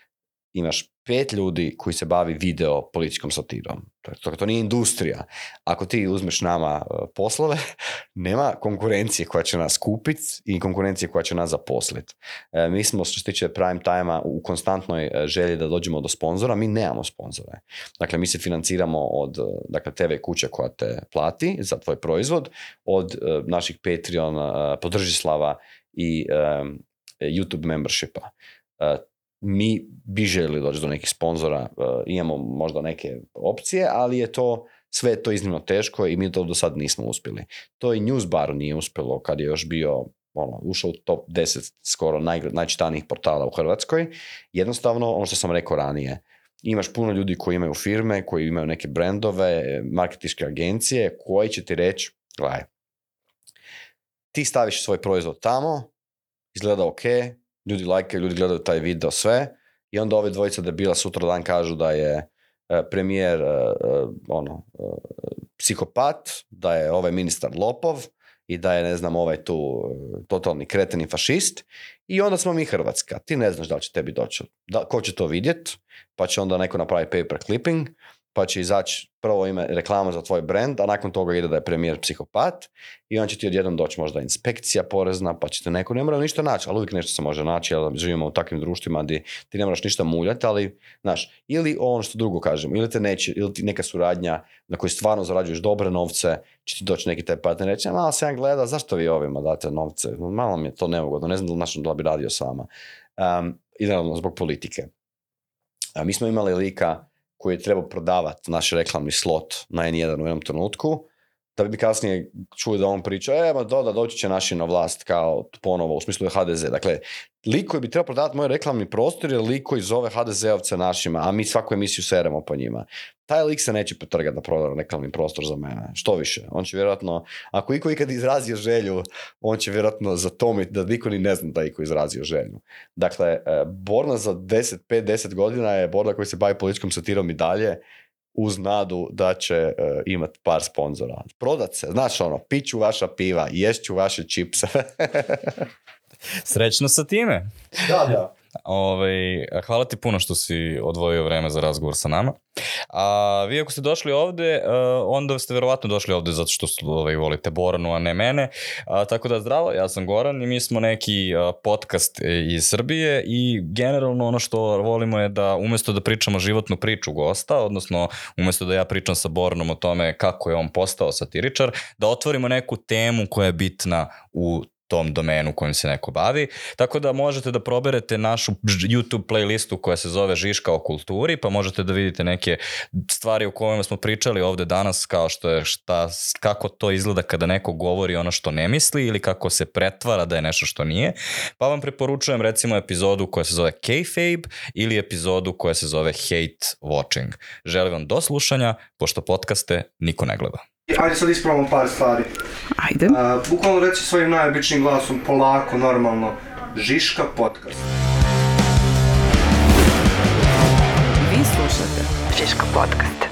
imaš pet ljudi koji se bavi video političkom satirom. To, to, to nije industrija. Ako ti uzmeš nama e, poslove, nema konkurencije koja će nas kupiti i konkurencije koja će nas zaposliti. E, mi smo, što se tiče prime time u konstantnoj e, želji da dođemo do sponzora, mi nemamo sponzore. Dakle, mi se financiramo od dakle, TV kuće koja te plati za tvoj proizvod, od naših Patreon, e, podržislava i YouTube membershipa mi bi želi doći do nekih sponzora, e, imamo možda neke opcije, ali je to sve je to iznimno teško i mi to do sad nismo uspjeli. To i bar nije uspjelo kad je još bio ono, ušao u top 10 skoro naj, najčitanijih portala u Hrvatskoj. Jednostavno, ono što sam rekao ranije, imaš puno ljudi koji imaju firme, koji imaju neke brendove, marketičke agencije, koji će ti reći, gledaj, ti staviš svoj proizvod tamo, izgleda ok, ljudi lajkaju, ljudi gledaju taj video, sve. I onda ove dvojice debila sutra dan kažu da je e, premijer e, e, ono, psihopat, da je ovaj ministar lopov i da je, ne znam, ovaj tu totalni kreteni fašist. I onda smo mi Hrvatska. Ti ne znaš da li će tebi doći. Da, ko će to vidjet? Pa će onda neko napraviti paper clipping pa će izaći prvo ime reklama za tvoj brand, a nakon toga ide da je premijer psihopat i on će ti odjednom doći možda inspekcija porezna, pa će te neko, ne mora ništa naći, ali uvijek nešto se može naći, jer živimo u takvim društvima gdje ti ne moraš ništa muljati, ali, znaš, ili on što drugo kažem, ili te neće, ili ti neka suradnja na kojoj stvarno zarađuješ dobre novce, će ti doći neki taj partner reći, e, malo se jedan gleda, zašto vi ovima date novce, malo mi je to neugodno, ne znam da, naš, bi radio sama. Um, idealno zbog politike. A mi smo imali lika koji je trebao prodavati naš reklamni slot na N1 u jednom trenutku da bi kasnije čuli da on priča, e, ma da doći će naši na vlast kao ponovo, u smislu HDZ. Dakle, lik koji bi trebao prodavati moj reklamni prostor je lik koji zove HDZ-ovce našima, a mi svaku emisiju seremo po njima. Taj lik se neće potrgati na proda reklamni prostor za mene, što više. On će vjerojatno, ako iko ikad izrazio želju, on će vjerojatno zatomiti da niko ni ne zna da iko izrazio želju. Dakle, e, borna za 10, 5, 10 godina je Borna koji se bavi političkom satirom i dalje, uz nadu da će e, imati par sponzora. Prodat se, znaš ono, piću vaša piva, ješću vaše čipse. Srećno sa time. Da, da. Ove, ovaj, hvala ti puno što si odvojio vreme za razgovor sa nama. A vi ako ste došli ovde, e, onda ste verovatno došli ovdje zato što ovaj, volite Boranu, a ne mene. A, tako da zdravo, ja sam Goran i mi smo neki e, podcast e, iz Srbije i generalno ono što volimo je da umjesto da pričamo životnu priču gosta, odnosno umjesto da ja pričam sa Boranom o tome kako je on postao satiričar, da otvorimo neku temu koja je bitna u tom domenu kojim se neko bavi. Tako da možete da proberete našu YouTube playlistu koja se zove Žiška o kulturi, pa možete da vidite neke stvari o kojima smo pričali ovde danas, kao što je šta, kako to izgleda kada neko govori ono što ne misli ili kako se pretvara da je nešto što nije. Pa vam preporučujem recimo epizodu koja se zove Kayfabe ili epizodu koja se zove Hate Watching. Želim vam do slušanja, pošto podcaste niko ne gleda. Ajde sad ispravamo par stvari. Ajde. bukvalno reći svojim najobičnim glasom, polako, normalno. Žiška podcast. Vi slušate Žiška podcast.